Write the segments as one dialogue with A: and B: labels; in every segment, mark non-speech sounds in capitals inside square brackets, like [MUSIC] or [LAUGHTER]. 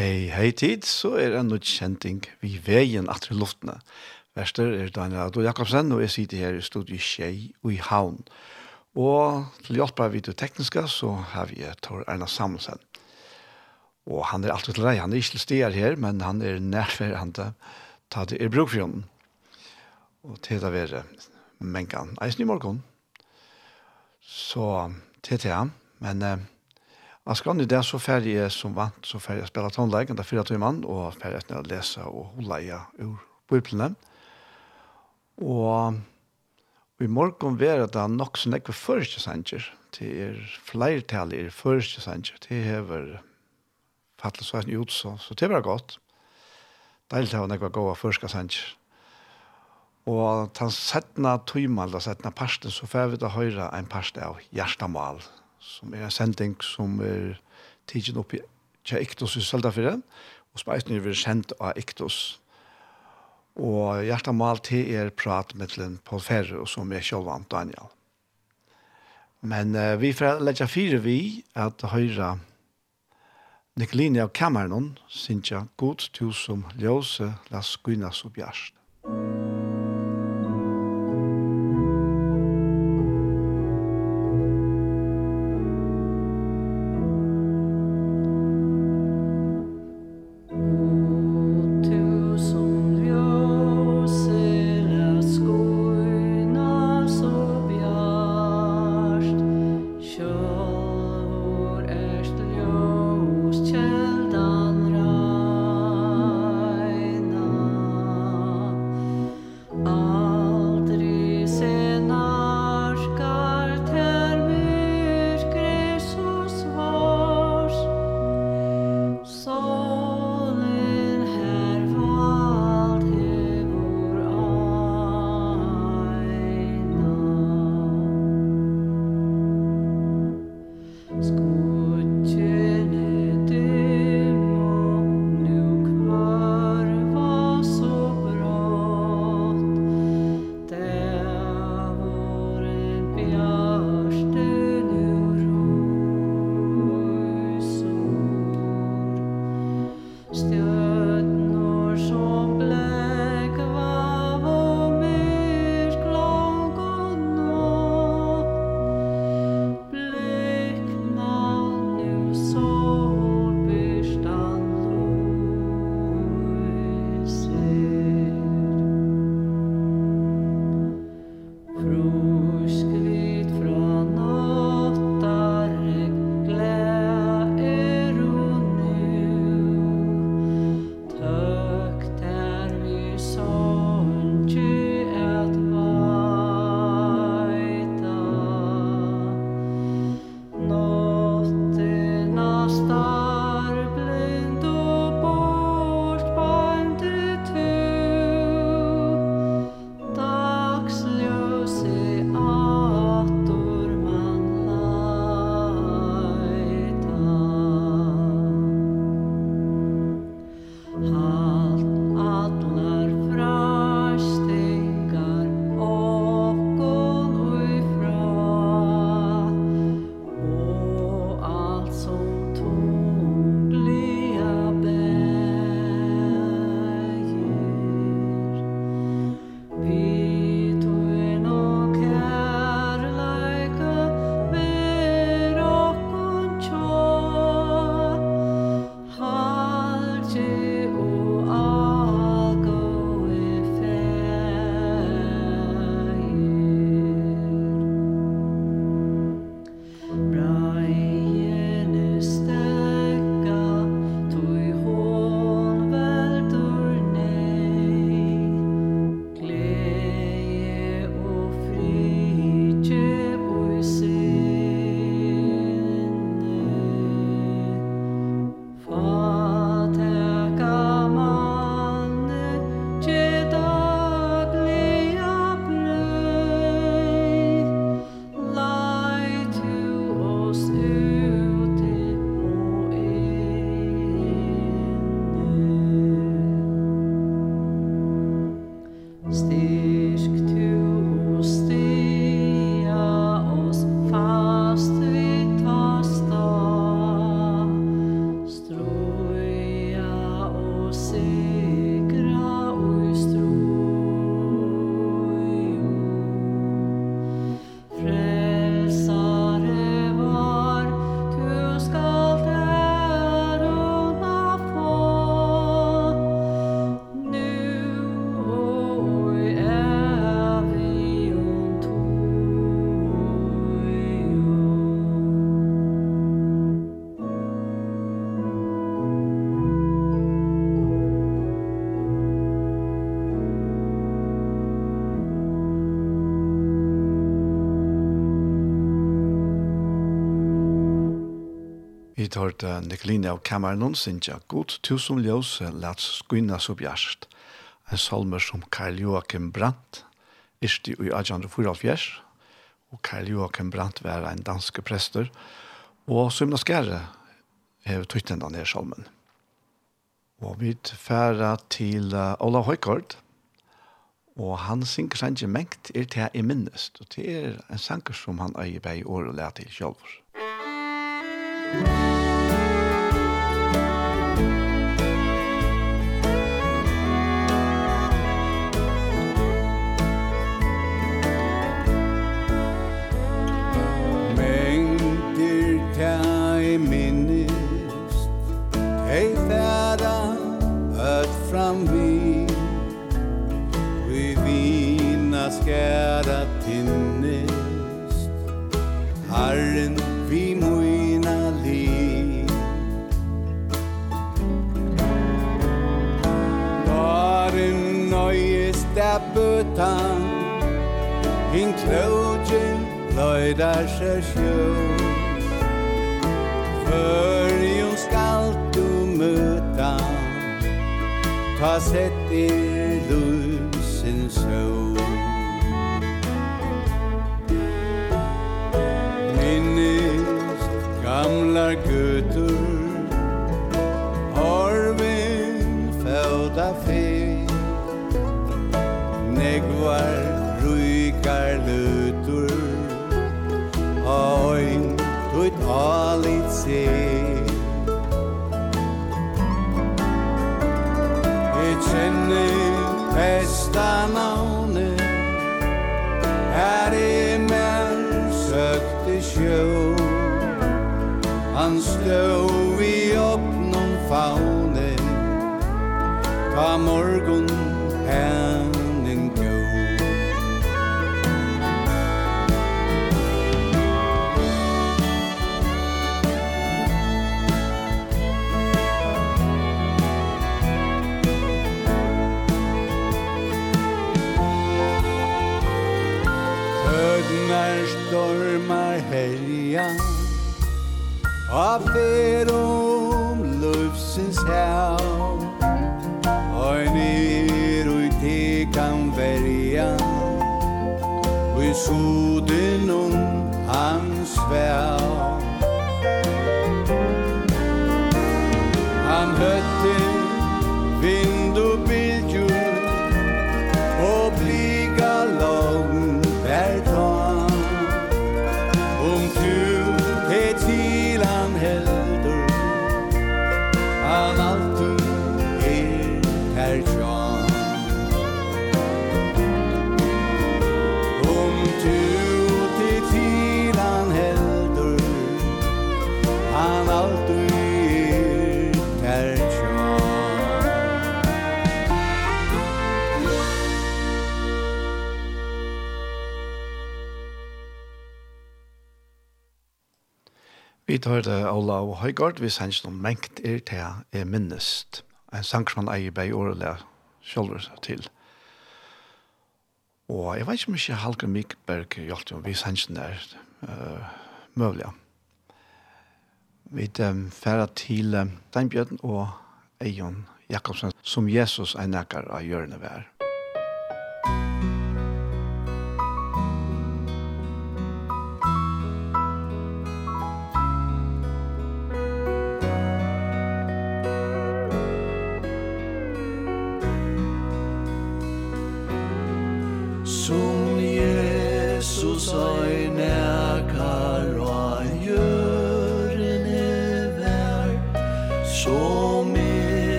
A: Hei, hei tid, så er en kjenting vi veien atter luftene. Verster er Daniel Adol Jakobsen, og jeg sitter her i studiet Kjei og i Havn. Og til hjelp av videotekniska så har vi Tor Erna Samuelsen. Og han er alltid til deg, han er ikke til steder her, men han er nærfør han til ta det i brukfjønnen. Og til det være mengan eisen i morgen. Så til det, men... Eh, Askan i det så ferdig jeg som vant, så ferdig jeg spiller tannleggen, det er fire timer, og ferdig jeg å lese og holde jeg ur biblene. Og i morgen vil det nok så jeg første sanger, det er flertall i første sanger, det hever fattelig så en ut, så, så det var godt. Deilig til å nekva gå av første sanger. Og til settene tøymal, den settene parsten, så får vi da høre en parst av hjertemål, som er en sending som er tidsen oppi til Iktos i Søltafyrren, og som er eisen er sendt av Iktos. Og hjertet mal til er prat med den Paul Ferre, og som er sjølvan Daniel. Men uh, vi får legge fire vi at høyre Nikoline av kameran, synes jeg, god tusen ljøse, la skunas og bjørst.
B: Musikk
A: vi tar til Nikolina av Kamerunen, synes jeg godt, tusen ljøs, lats skunnas så bjerst. En salmer som Karl Joachim Brandt, Ishti i 1844, og Karl Joachim Brandt var en danske prester, og Sumna Skære har tøytten denne salmen. Og vi færa til Ola Høykord, og han synger sannsje mengt er til jeg minnest, og det er en sanger som han eier bæg i år og lær til
C: sjølver. Musikk Lodgen løydar seg sjø Førjum skal du møta Ta sett i lusen sjø Minnes gamlar gøy на se Jeg kjenner besta navne. Her i menn søkte sjø. Han stå i oppnån faune Ta morgon hen. Og fer om løvsens hav Og nir og te kan verja. Og i soden om hans vær
A: hørte og Høygaard, vi sendte noen mengt er til jeg minnest. En sang som han eier bei årelig seg til. Og jeg vet ikke om ikke Halger Mikberg hjalp jo, vi sendte der uh, møvlig. Vi um, færre til um, Steinbjørn og Eion Jakobsen, som Jesus er nækker av hjørnet vær.
D: Musikk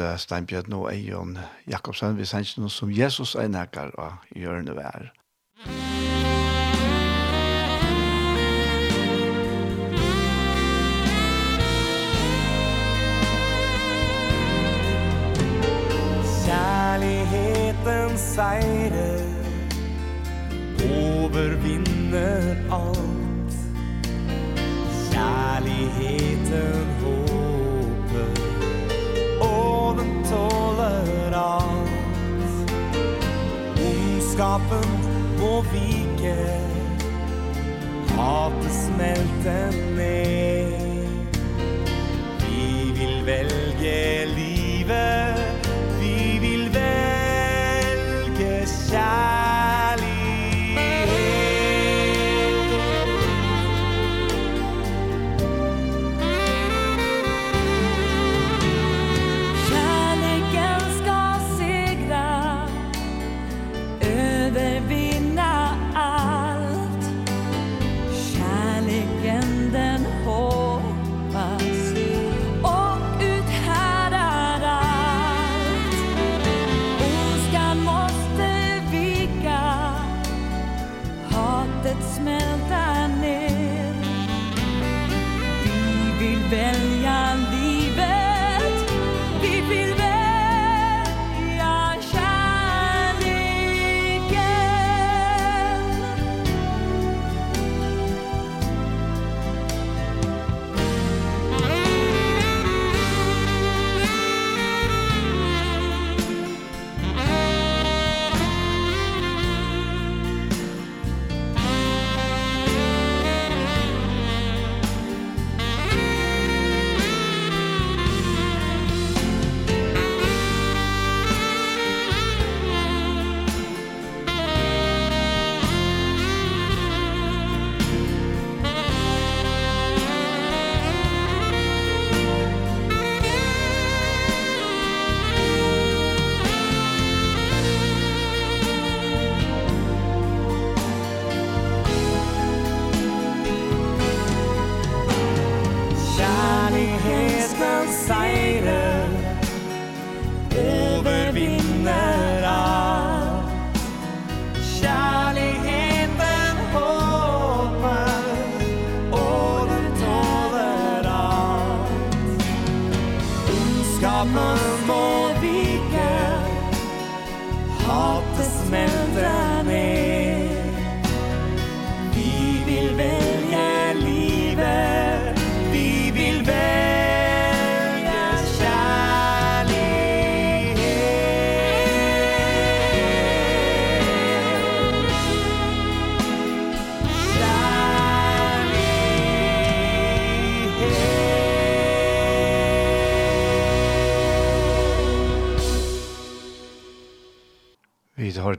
D: uh, Steinbjørn og Eion Jakobsen, vi sender noe som Jesus er nækker og gjør noe vær.
A: Kjærligheten seirer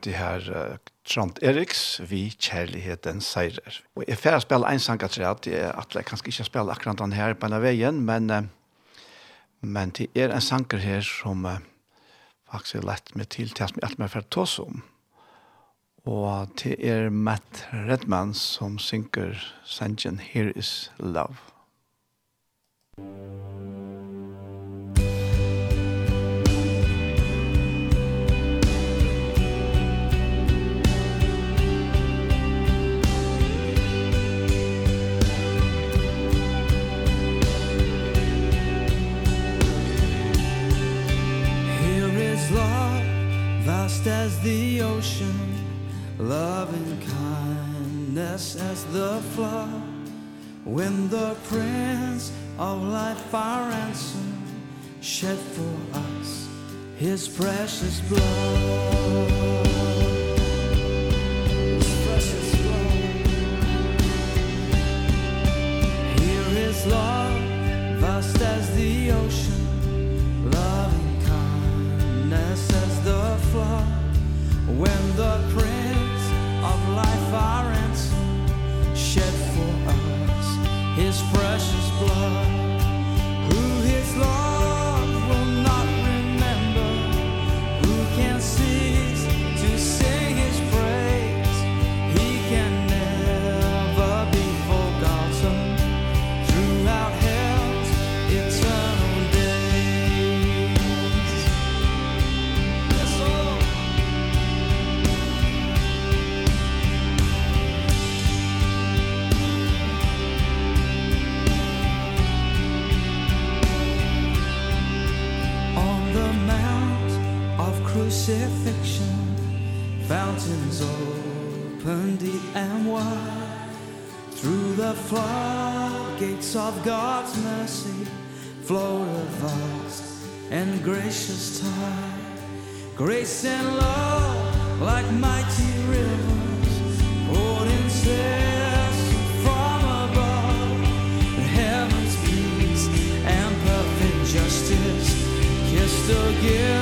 A: det her uh, Trond Eriks, vi kjærligheten seirer. Og jeg får spille en sang at det er at jeg kanskje ikke spille akkurat den her på denne veien, men, uh, men det er en sanger her som uh, faktisk er lett med til til at vi får ta tås om. Og det er Matt Redman som synker sangen Here is Love.
E: Thank you. love vast as the ocean love and kindness as the flood when the prince of life our ransom shed for us his precious blood his precious blood. Here is love vast as the ocean blesses the flood when the prince of life our ransom shed for us his precious blood. crucifixion. Fountains open deep and wide. Through the floodgates of God's mercy Flowed a vast and gracious tide. Grace and love like mighty rivers Poured incessant from above. The heavens peace and perfect justice Kissed again.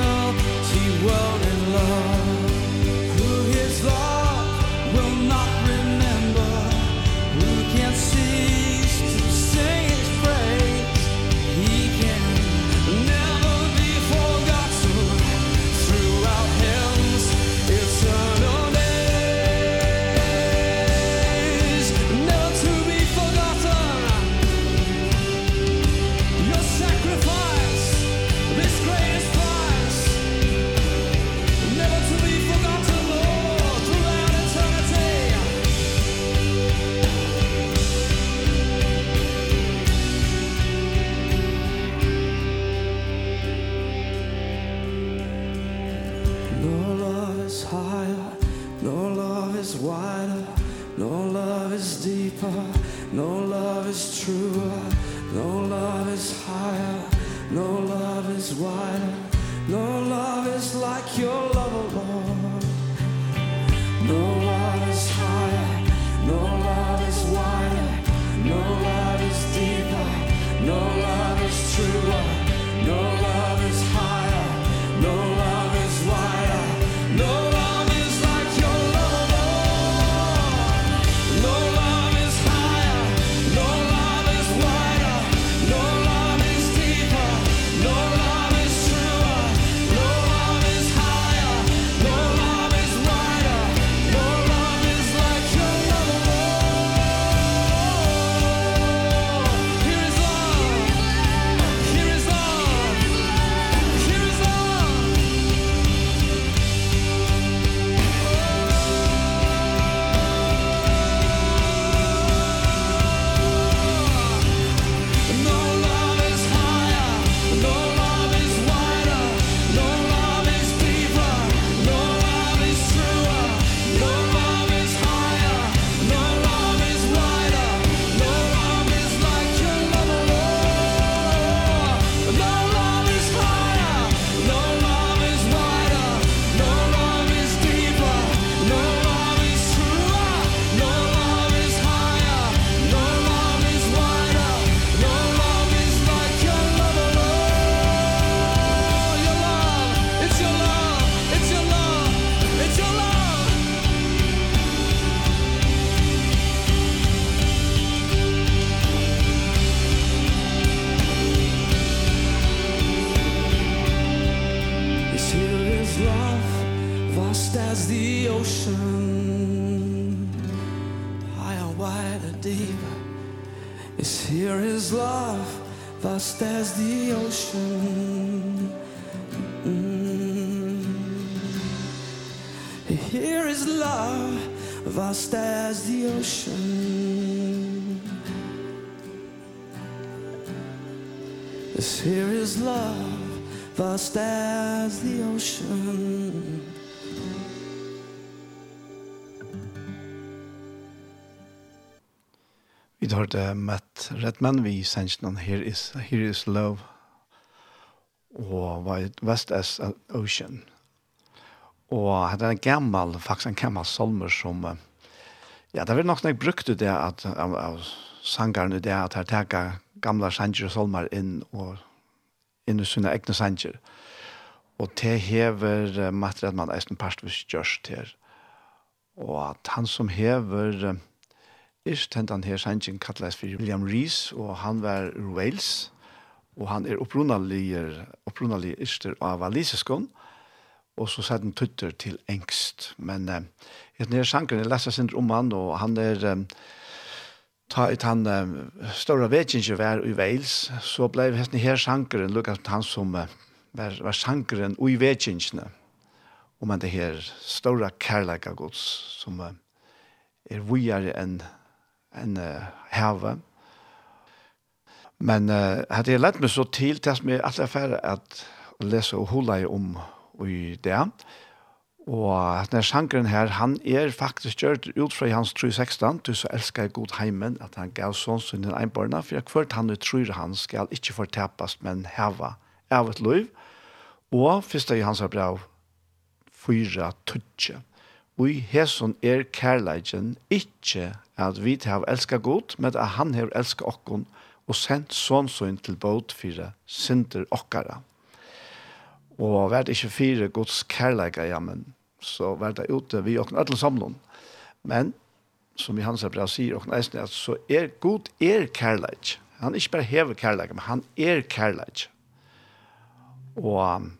E: vast as the ocean. Mm. Here is love vast as the ocean. This here is love vast as the ocean.
A: Vi har det med Redman vi sent noen Here is, Here is Love og West as an Ocean. Og det er en gammal, faktisk en gammal salmer som ja, det var nok når jeg brukte det at av, av sangerne det at jeg teker gamla sanger og salmer inn og inn i sine egne sanger. Og det hever uh, Matt Redman eisen parstvis gjørst her. Og at han som hever uh, Ist hentan her sannsyn kallast for William Rees, og han var ur Wales, og han er opprunalig, opprunalig ister av Valiseskånd, og så sett han tutter til engst. Men eh, den her sangen, jeg leser sin om han, og han er... Um, ta ut han um, stora vetjenje var i Wales, så ble hesten her sjankeren, lukka han som uh, var, var sangeren i vetjenjene, om han det her stora kærleika gods, som uh, er vujere enn en uh, heve. Men uh, hadde jeg lett meg så til til som jeg alltid er ferdig at lese og holde jeg om i det. Og denne sjankeren her, han er faktisk gjørt ut fra hans 3.16, du så elsker jeg god heimen, at han gav sånn sin einbarna, for jeg kvart han og tror han skal ikke fortepes, men heva av et liv. Og første i hans brev, fyra tutje. Og i hesson er kærleiken ikke at vi har elsket godt, men at han har elsket okkon, og sendt sånn til båt fire synder okkara. Og vært ikke fire gods kærleika, ja, men så vært det ute vi okken alle samlån. Men, som i hans brev sier okken eisen, at så er god er kærleik. Han er ikke bare hever kærleik, men han er kærleik. Og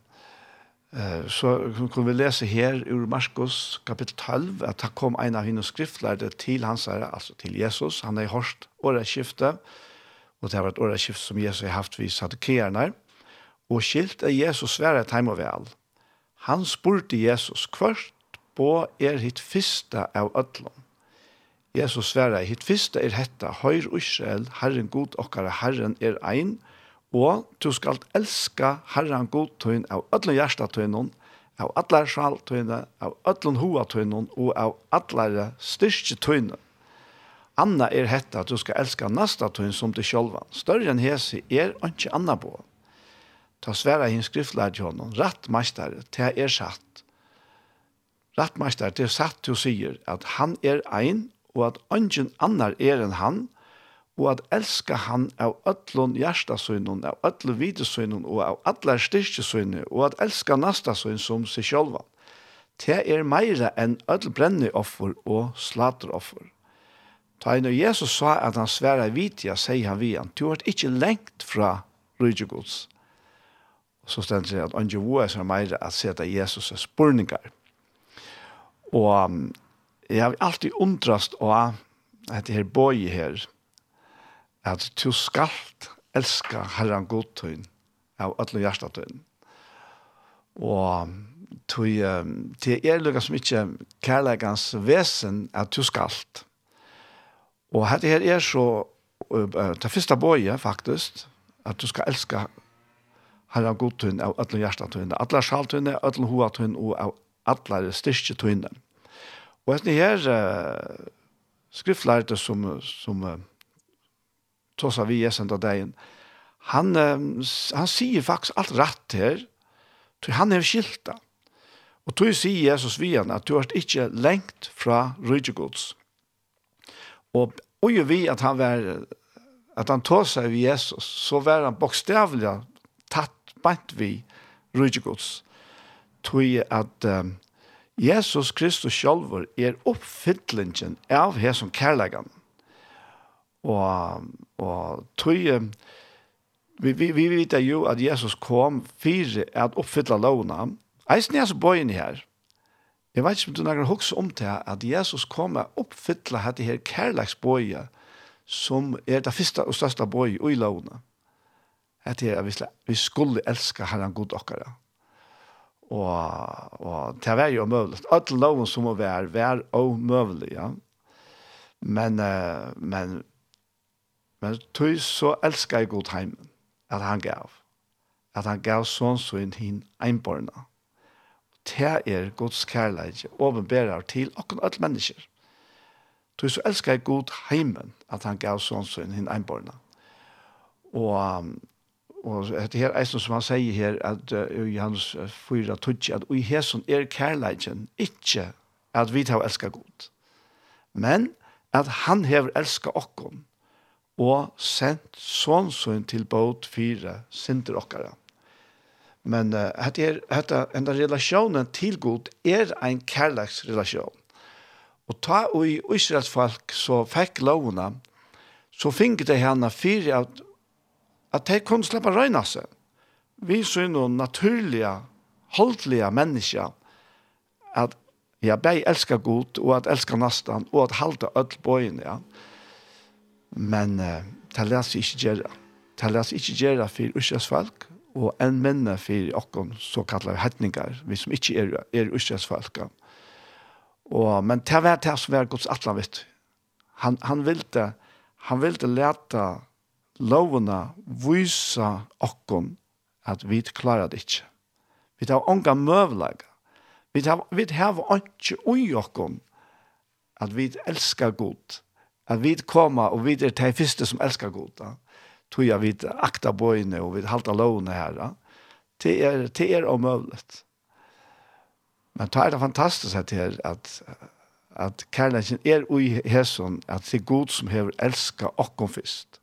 A: så kan vi lese her ur Markus kapittel 12 at det kom en av hennes skriftlærde til hans herre, altså til Jesus. Han er i hårst åreskifte, og det har vært åreskifte som Jesus har haft vid sadukerene. Og skilt er Jesus svære et heim og vel. Han spurte Jesus kvart på er hitt fyrsta av ødlom. Jesus svære hitt fyrsta er hetta, høyr Israel, Herren god okkara, Herren er ein, og og du skal elska Herren god tøyn av ödlun hjärsta tøynon, av allar sjal tøyne, av ödlun hoa tøynon, og av allar styrke tøyne. Anna er hetta at du skal elska nasta tøyn som du sjolvan. Større enn hese er ikke anna på. Ta sværa hinn skriftlær til honom, rett meistare, til er satt. Rett meistare, til satt til sier at han er ein, og at ungen annar er enn han, og og at elska han av öllun hjertasøynun, av öllun videsøynun og av allar styrkesøyne, og at elska nastasøyn som seg sjálvan. Det er meira enn öll brenni offer og slater offer. Ta inn og Jesus sa at han sværa vitja, sier han vi han, du har ikkje lengt fra rydgjegods. Så stendt seg at Ange Voa er meira at seta Jesus er spurningar. Og jeg har alltid undrast av dette her boi her, at du skalt elska Herren godtøyn av alle hjertetøyn. Og tøy, det er lukka som ikkje kærleikans vesen at du skalt. Og dette her er så, det første bøye faktisk, at du skal elska Herren godtøyn av alle hjertetøyn, alle sjaltøyn, alle hoatøyn og av alle styrketøyn. Og dette her skriftlærte som, som tåsa vi i sendt av dagen, han, han sier faktisk alt rett her, til han er skilta. Og tog sier Jesus vi han at du har ikke lengt fra rydgjegods. Og og jo vi at han var at han tog seg vi Jesus, så var han bokstavlig tatt bant vi rydgjegods. Tog at um, Jesus Kristus sjálfur er oppfyllingen av hesson kærleggene Og, og tøy, vi, vi, vi vet jo at Jesus kom for at oppfylla lovene. Eisen er så bøyen her. Jeg vet ikke om du nærmere husker om til at Jesus kom og oppfylla dette her kærleksbøye som er det første og største bøye i lovene. Dette er at vi skulle elske Herren god dere. Og, og det var jo omøvelig. Alle loven som må være, var omøvelig, ja. Men, men Men tog så elsker jeg god heimen, at han gav. At han gav sånn så inn hin einborna. Det er Guds kærleik, åbenbærer til akkurat alle mennesker. Tog så elsker jeg god heimen, at han gav sånn så inn hin einborna. Og, og det her er som han sier her, at uh, i hans fyra tutsi, at i hesson er kærleidjen ikke at vi tar elsker god. Men at han hever elsker okkom, og sendt sånnsyn til båt fire sinter okkara. Men uh, hette er, hette, en relasjonen til god er en kærlagsrelasjon. Og ta og i Israels folk så fikk lovene, så fikk de henne fire at, at de kunne slippe røyna seg. Vi så er noen naturlige, holdlige mennesker at ja, jeg elsker Gud og at elsker nesten og at halte ødelbøyene. Ja. Men uh, det leser ikke gjøre. Det leser ikke gjøre for Østres folk, og en minne for åkken såkallade hetninger, vi som ikke er, er Østres folk. Og, men det var det som var Guds atlan, vet du. Han, han ville, han ville lete lovene vise åkken at vi klarer det ikke. Vi tar ånga møvlega. Vi tar, vi tar ikke ui åkken at vi elskar godt at vi koma og vi er de første som elskar god, da. Tog jeg vi akta bøyne og vi halta lovene her, da. Det er, det er omøvlet. Men det er det fantastisk at, her, at, at kærleikken er ui hæsson, at det er god som hever elska okkom fyrst.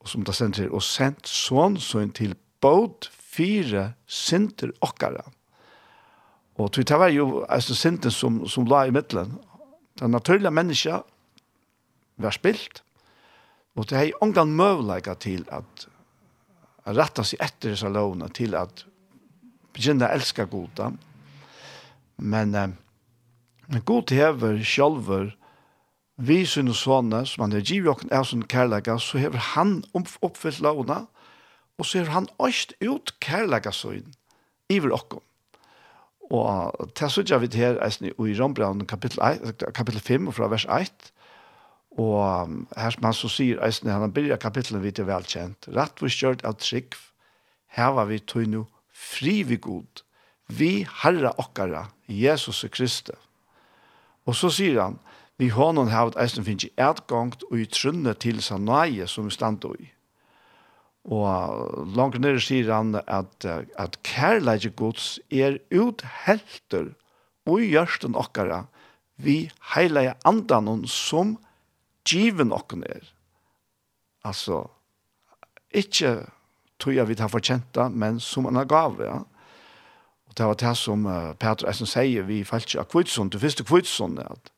A: Og som det sender, og sendt sånn sånn til båt fire synder okkara. Og det var jo altså, synden som, som la i middelen. Den naturlige menneska var spilt, og det er ongan møvleika til at ratta seg etter disse lovene, til at begynne å elske goda. Men eh, god hever sjølver vi sine sånne, som han er givjokken er sin kærlega, så hever han oppfyllt lovene, og så hever han øst ut kærlega søgn, iver okkom. Og til så gjør vi det her, i Rombrand kapittel, 1, kapittel 5, fra vers 1, Og her som han så sier, eisen, han har byrja kapitlet vidt er velkjent. Rett vi kjørt av trygg, her var vi tog no fri vi god. Vi herra okkara, Jesus Kristus. Og så sier han, vi hånden har at eisen finnes i etgangt og i trunne til sanaie som vi stand i. Og langt nere sier han at, at kærleik gods er uthelter og i okkara vi heilige andanon som kærleik given okken er. Altså, ikke tog jeg vi har fortjent det, men som han har gav, ja. Og det var det som uh, Peter Essen sier, vi falt ikke av kvitsund, det første kvitsund, at,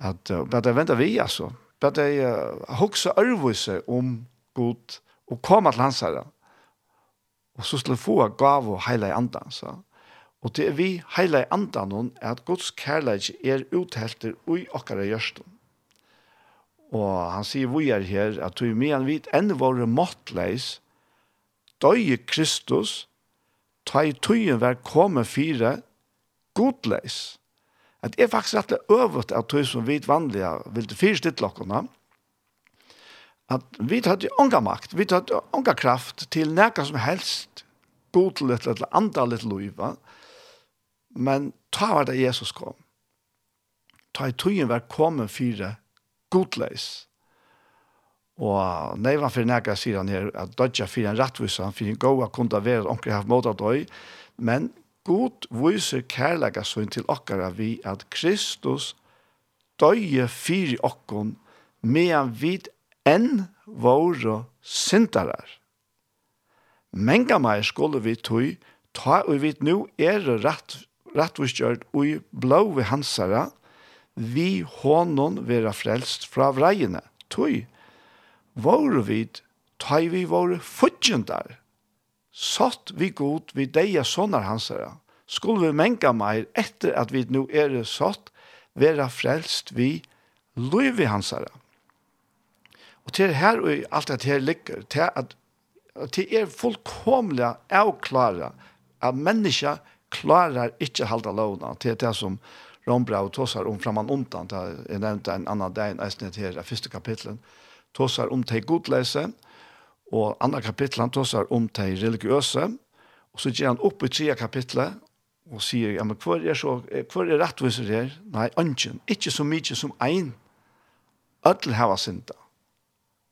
A: at uh, bare det venter vi, altså. Bare det uh, hokser ærvise om god, og komme til hans herre. Og så skulle få gav og heile i andan, så. Og det er vi heile i andan, er at Guds kærleik er uthelter i okkara gjørstund. Og han sier vi er her, at vi med en vit enn våre måttleis, døye Kristus, ta i tøyen vær komme fire, godleis. At det er faktisk rett og øvet av tøy som vi vanlige vil til fire stittlokkene at vi hadde unga makt, vi hadde unga kraft til nækka som helst, godlet eller andre litt loiva, men ta var det Jesus kom. Ta i tøyen vær komme fire, godleis godleis. Og neivan fyrir nega sier han her at dodja fyrir en rattvisa, han fyrir en goa kunda vera omkring haft måta døy, men god viser kærlega søgn til okkara vi at Kristus døye fyrir okkon medan vid enn våre syndarar. Menga meir skulle vi tøy, ta og vi nu er rett, rettvisgjørt og blå vi hansara, vi honon vera frelst fra vreiene. Tøy, våre vid, tøy vi våre futjendar, Satt vi god vi deia sonar hansara. Skulle vi menga meir etter at vi nu er satt, vera frelst vi løyvi hansara. Og til her og alt det her ligger, til at til er fullkomlig avklara at menneska klarar ikkje halda lovna til det som Rombrau tossar om framan undan, det är nevnte en annan dag i snitt här i första kapitlen, tossar om te godlese, og andra kapitlet tossar om te religiøse, og så ger han opp i tre kapitlet, og sier, ja, men hvor er, så, hvor er rettviser her? Nei, ønsken, ikke så mye som ein. Ødel hava synda,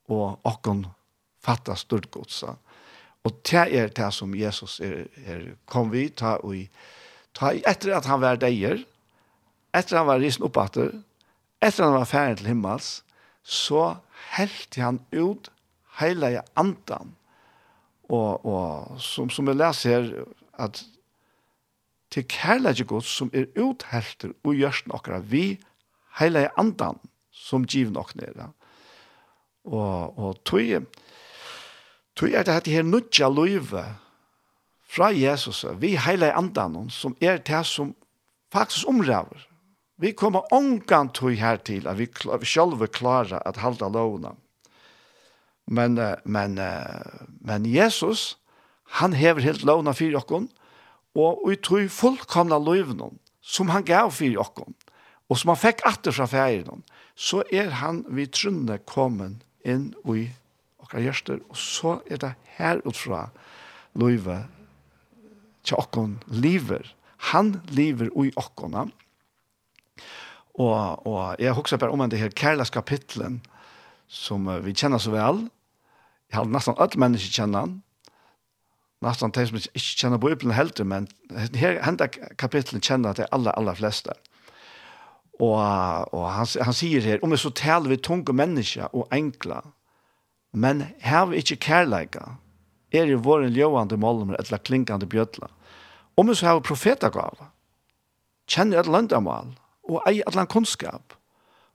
A: og okkon fatta styrgodsa. Og det er det som Jesus er, er kom vi, ta, og, ta, etter at han var deier, etter han var risen oppater, etter han var ferdig til himmels, så helte han ut hele andan. Og, og som, som jeg leser her, at til kærlighet god som er uthelter og gjørs nokra vi hele andan som giv nok nere. Og, og tog, tog er det dette her nødja løyve fra Jesus, vi hele andan som er det som faktisk omraver Vi kommer ångan tog her til at vi, vi selv klarer at halda lovna. Men, men, men Jesus, han hever helt lovna for okken, og vi tror fullkomna lovene som han gav for okken, og som han fikk atter fra ferien, så er han vi trunne kommet inn i okkar gjørster, og så er det her utfra løyve til okken lever. Han lever i okkene, Og, og jeg husker bare om det her kærlas kapitlen som vi kjenner så vel. Jeg har nesten alle mennesker kjenner han. Nesten de som ikke kjenner Bibelen helt, men her hendet kapitlen kjenner til aller, aller fleste. Og, og han, han sier her, om jeg så taler vi tunge mennesker og enkla, men har vi ikke kærleika, er det vår ljøvande målmer eller klinkande bjødla. Om jeg så har profetagava, kjenner et landamal, og ei allan kunnskap.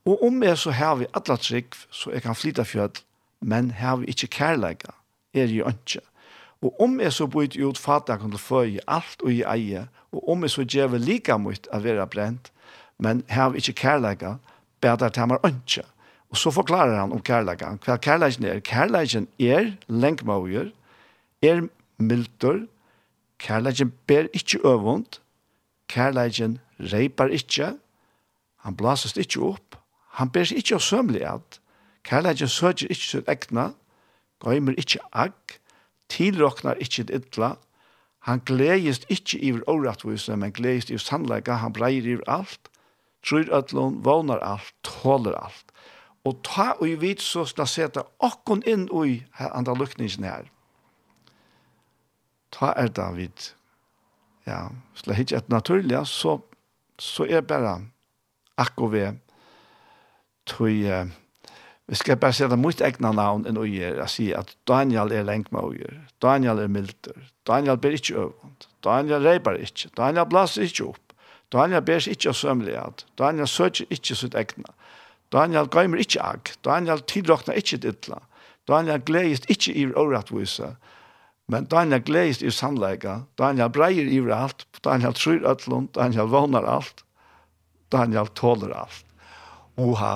A: Og om jeg så har vi alla trygg, så jeg kan flytta fjød, men har vi ikke kærleika, er jo ikke. Og om jeg så bøyt ut fatakon til føje, alt og i eie, og om jeg så gjeve lika mot å være brent, men har vi ikke kærleika, bedre til meg ikke. Og så forklarer han om kærleika, Hva kærleikan er? Kærleikan er lengmauer, er mildur, kærleikan ber ikke øvund, kærleikan reipar ikke, Han blasast ikke opp. Han ber seg ikke av sømlig at. Kærleggen søker ikke sitt egna. Gøymer ikke agg. Tilroknar ikke det ytla. Han gledist ikkje iver årettvise, men gledist iver sannleika. Han breier iver alt. Tror ødlån, vånar alt, tåler alt. Og ta og i vit så skal seta okkon inn i andre lukningen her. Ta er David. Ja, slett ikke et naturlig, så, så er bare akko vi tui uh, vi skal bare se det mot egna navn enn øyer jeg at Daniel er lengt med Daniel er milder Daniel ber ikke øvund. Daniel reibar ikke Daniel blaser ikke opp Daniel ber ikke av sømlighet Daniel søker ikke sitt egna. Daniel gøymer ikke ag Daniel tilråkner ikke dittla Daniel gledes ikke i åretvise Men Daniel gledes i sannleika, Daniel breier i alt, Daniel tror ötlund, Daniel vånar alt, Daniel tåler alt. Oha.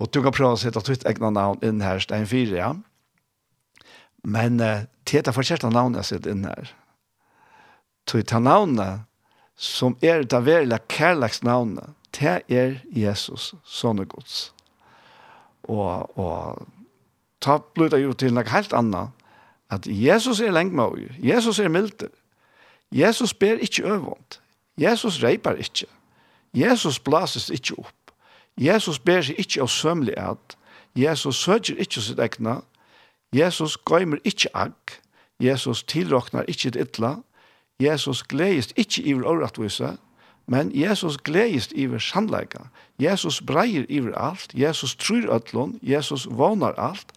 A: Og du kan prøve å sette ditt egna navn inn her, Stein 4, ja. Men uh, til det forskjellige navnet jeg sitter inn her, til det navnet som er det verkliga kærleks navnet, Det er Jesus, sånne gods. Og, og ta blir jo til noe helt annet. At Jesus er lengt med Jesus er milder. Jesus ber ikke øvånd. Jesus reiper ikke. Jesus blases ikke opp. Jesus ber seg ikke av sømlig at. Jesus søker ikke sitt egna. Jesus gøymer ikke agg. Jesus tilråknar ikke det ytla. Jesus gledes ikke i åretvise, Men Jesus gledes iver sannleika. Jesus breier iver alt. Jesus tror øtlån. Jesus vånar alt.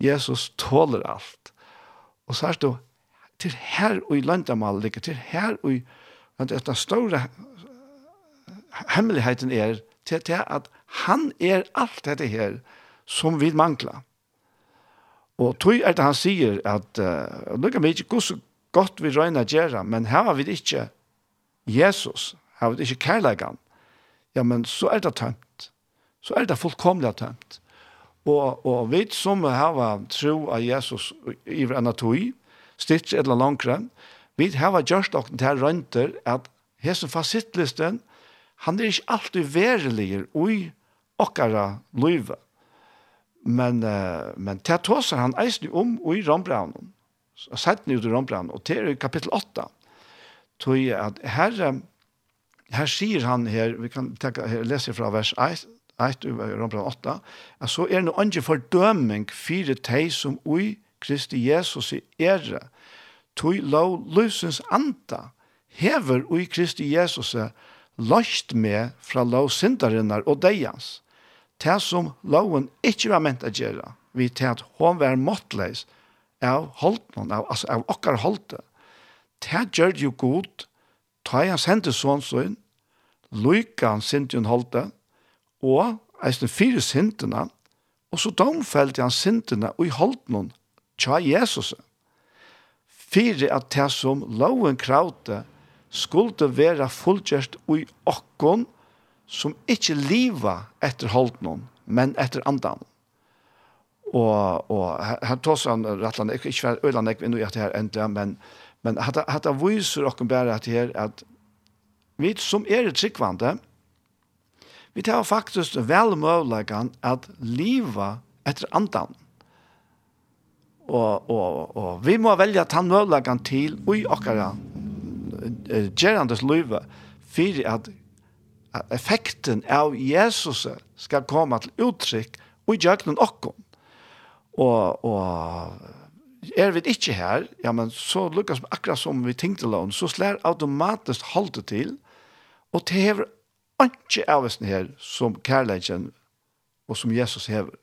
A: Jesus tåler alt. Og så er det til her og i landamal ligger, til her og i det er store hemmeligheten er til, til at han er alt dette her som vi mangler. Og tog er det han sier at uh, nå kan vi ikke gå så godt vi røyner gjøre, men her har vi ikke Jesus, her har vi ikke kærleggen. Ja, men så er det tømt. Så er det fullkomlig tømt. Og, og vi som har tro av Jesus i en tog, stitt eller langere, vi har gjort dere til rønter at hesen fasittlisten han er ikke alltid verilig ui okkara løyve. Men, uh, men til tåser han eisen om ui Rombraunen. Sætten ut i Rombraunen, og til kapittel 8. Tøy at her, her sier han her, vi kan tenke, her, lese fra vers 1, 1 i Rombraunen 8, at så er det noe andre fordøming fire teg som ui Kristi Jesus i ære, tog lov løsens anta, hever ui Kristi Jesus i løst med fra lov syndarinnar og deians. Det som loven ikke var ment å gjøre, vi til at hun var måttleis av holdnen, av, altså av okkar holdte. Det gjør jo god, ta hans sendte sånn sånn, lykke han synden holdte, og eisen fire syndene, og så domfelte han syndene og i holdnen tja Jesus. Fire at det som loven kravte, skulle være fullgjørst i okkon som ikke liva etter holdnån, men etter andan. Og, og her tås han rettland, ikke, ikke være øyland ikke vinner i dette her endelig, men, men dette viser okkon bare at her at vi som er tryggvande, vi tar faktisk vel muligheten at liva etter andan. Og, og, og vi må velge at han muligheten til ui okkara uh, gerandes løyve for at effekten av Jesus skal komme til uttrykk og i djøknen okkom. Og, og er vi ikke her, ja, men så lukkes vi akkurat som vi tenkte lån, så slår automatisk holdet til, og det hever ikke avvisen her som kærleggen og som Jesus hever.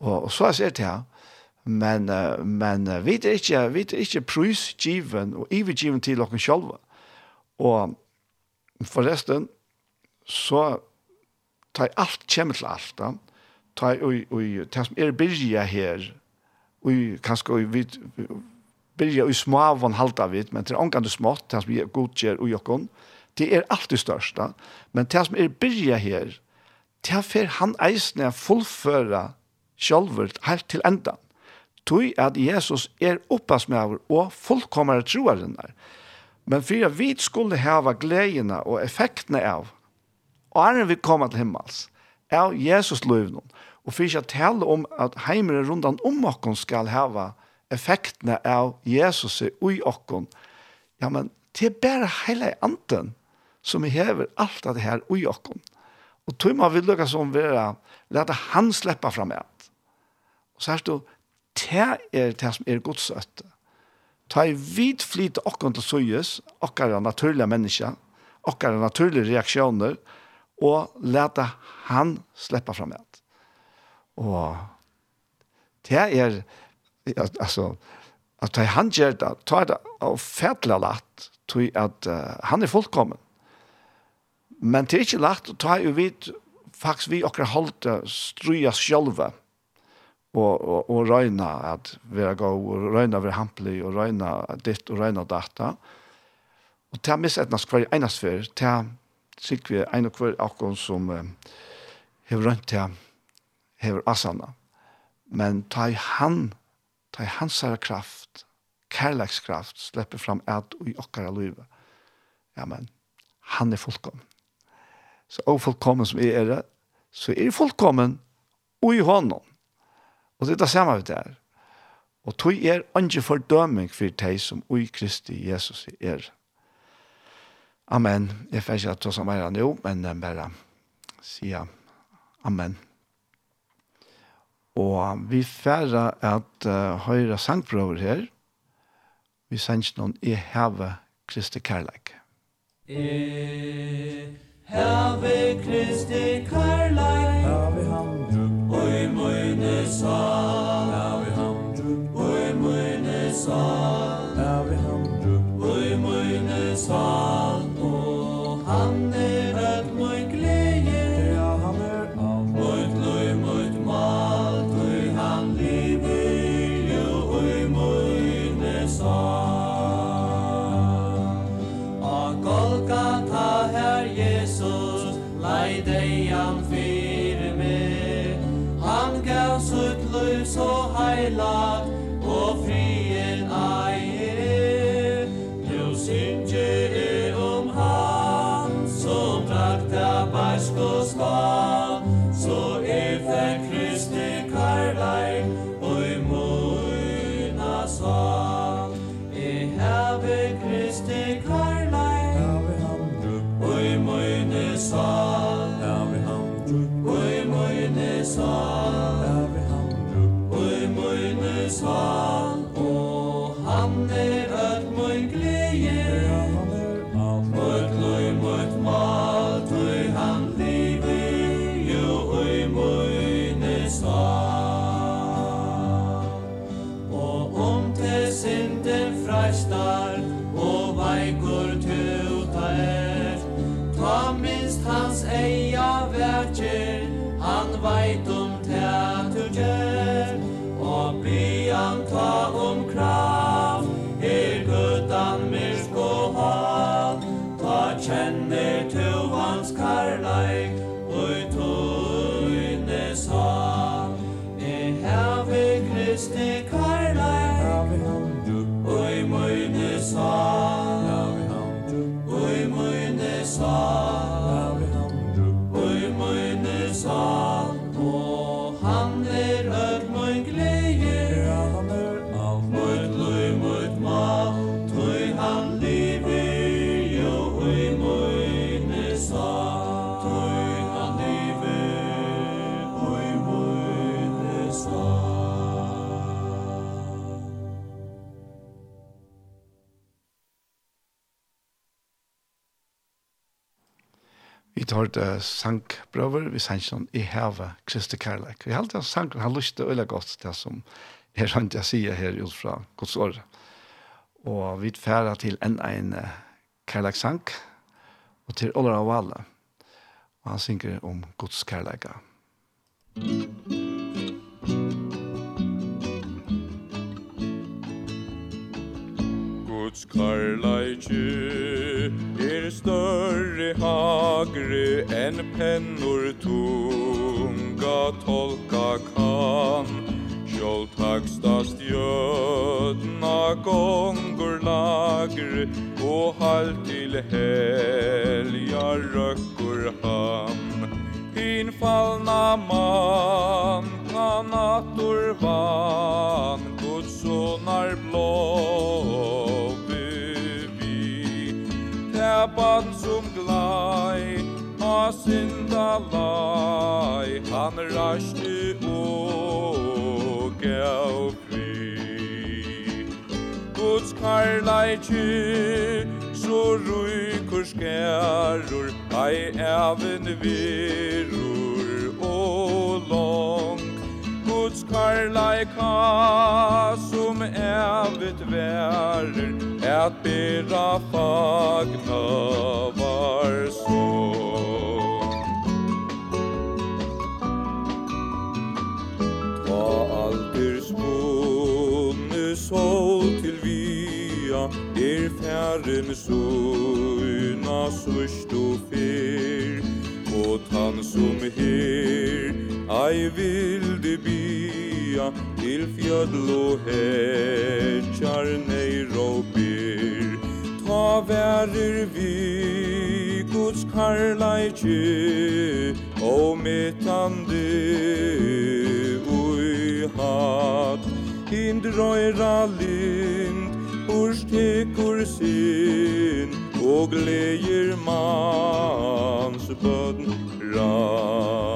A: Og, og så er det her, Men, men vi er ikke, vi er ikke given og ivergiven til dere selv. Og forresten, så tar alt kommer til alt. Da. Tar, og, og, det som er byrja her, og kanskje vi byrja i en halda av men det er ångan det smått, det som er godkjer og jokken, det er alltid størst. Da. Men det som er byrja her, det er han eisne fullføre sjálvur helt til enda tui at Jesus er oppasmøver og fullkommere troaren der. Men for at vi skulle hava gledene og effektene av, og er vi kommer til himmels, av Jesus løvnen, og for ikke tale om at heimere rundan om okken skal hava effektene av Jesus i okken, ja, men det er bare hele anten som hever alt av det her i okken. Og tog man vil lukke som være, lette han slippe fram et. Og så er det det er det som er godsøtte. Ta i vid flyt okken til søyes, okker er naturlige mennesker, okker naturlige reaksjoner, og lete han slippe fram alt. Og det er, altså, at ta han gjør det, ta det og fætle lett, tog at uh, han er fullkommen. Men det er ikke lagt, ta i vid, faktisk vi okker holdt strøyes sjølve, og, og, og røyna at vera gå og røyna vera hampli og røyna ditt, og røyna data. Og ta mis etna skvar einast fer ta sik vi ein og kvar akkon som um, hevur røynt ta hevur asana. Men ta i han, ta i hans herre kraft, kærlekskraft, slepper fram at og i okkara livet. Ja, men han er fullkommen. Så ofullkommen som er det, så er fullkommen og i honom. Og det er det samme vi der. Og tog er ikke fordøming for deg som ui Kristi Jesus er. Amen. Jeg får ikke at det mer er nå, men jeg bare sier amen. Og vi får at uh, høyre sangprøver her. Vi sender noen i heve Kristi kærleik.
F: I heve Kristi kærleik.
E: Heve han
F: oi
E: moi
F: ne sa now
E: we hum drup
F: oi moine sa now we drup oi moine sa svar hørte sangbrøver, vi sang sånn i heve Kristi Kærleik. Vi halte sang, han lyste lyst godt det som er han jeg sier her ut fra Guds år. Og vi færer til en en kærleiksang, og til Ola og Valle. Og han synger om Guds kærleika.
E: Musikk Guds karlaiki er større hagre enn pennor tunga tolka kan. Sjål taksta jötna gongur lagre og halt til helja røkkur han Hin fallna man kan atur van Guds sonar blå sabbat som glai Ha synda lai han rasti og gav fri Guds karlaiki så ruikur skærur ei even virur og long Guds karlaika som evigt værer et bera fagna var så. Hva alder spunne sol til via er færren sunna sørst og fyr og han som her. Ei vilde bia til fjödl og hetjar neir og byr Ta verir vi Guds karlaikje og metande ui hat. Hindrøyra lind urstekur sin og gleir mans bød Ra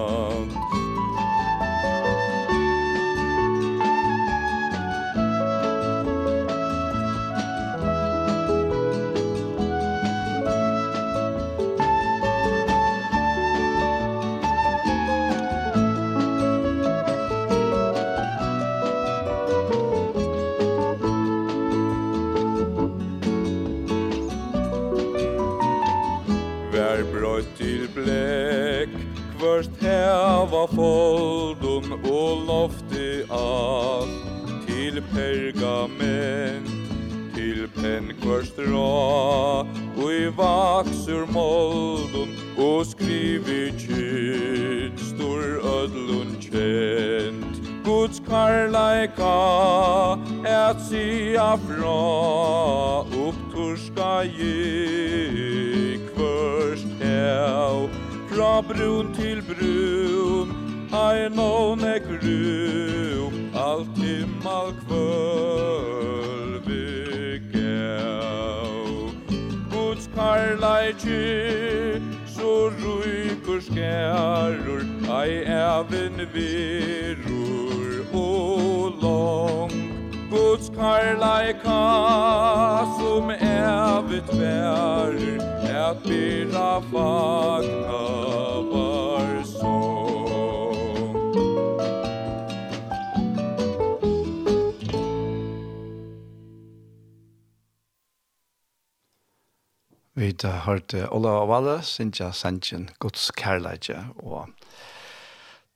A: hørte Ola og Valle, Sintja Sanchin, Guds kærleidje, og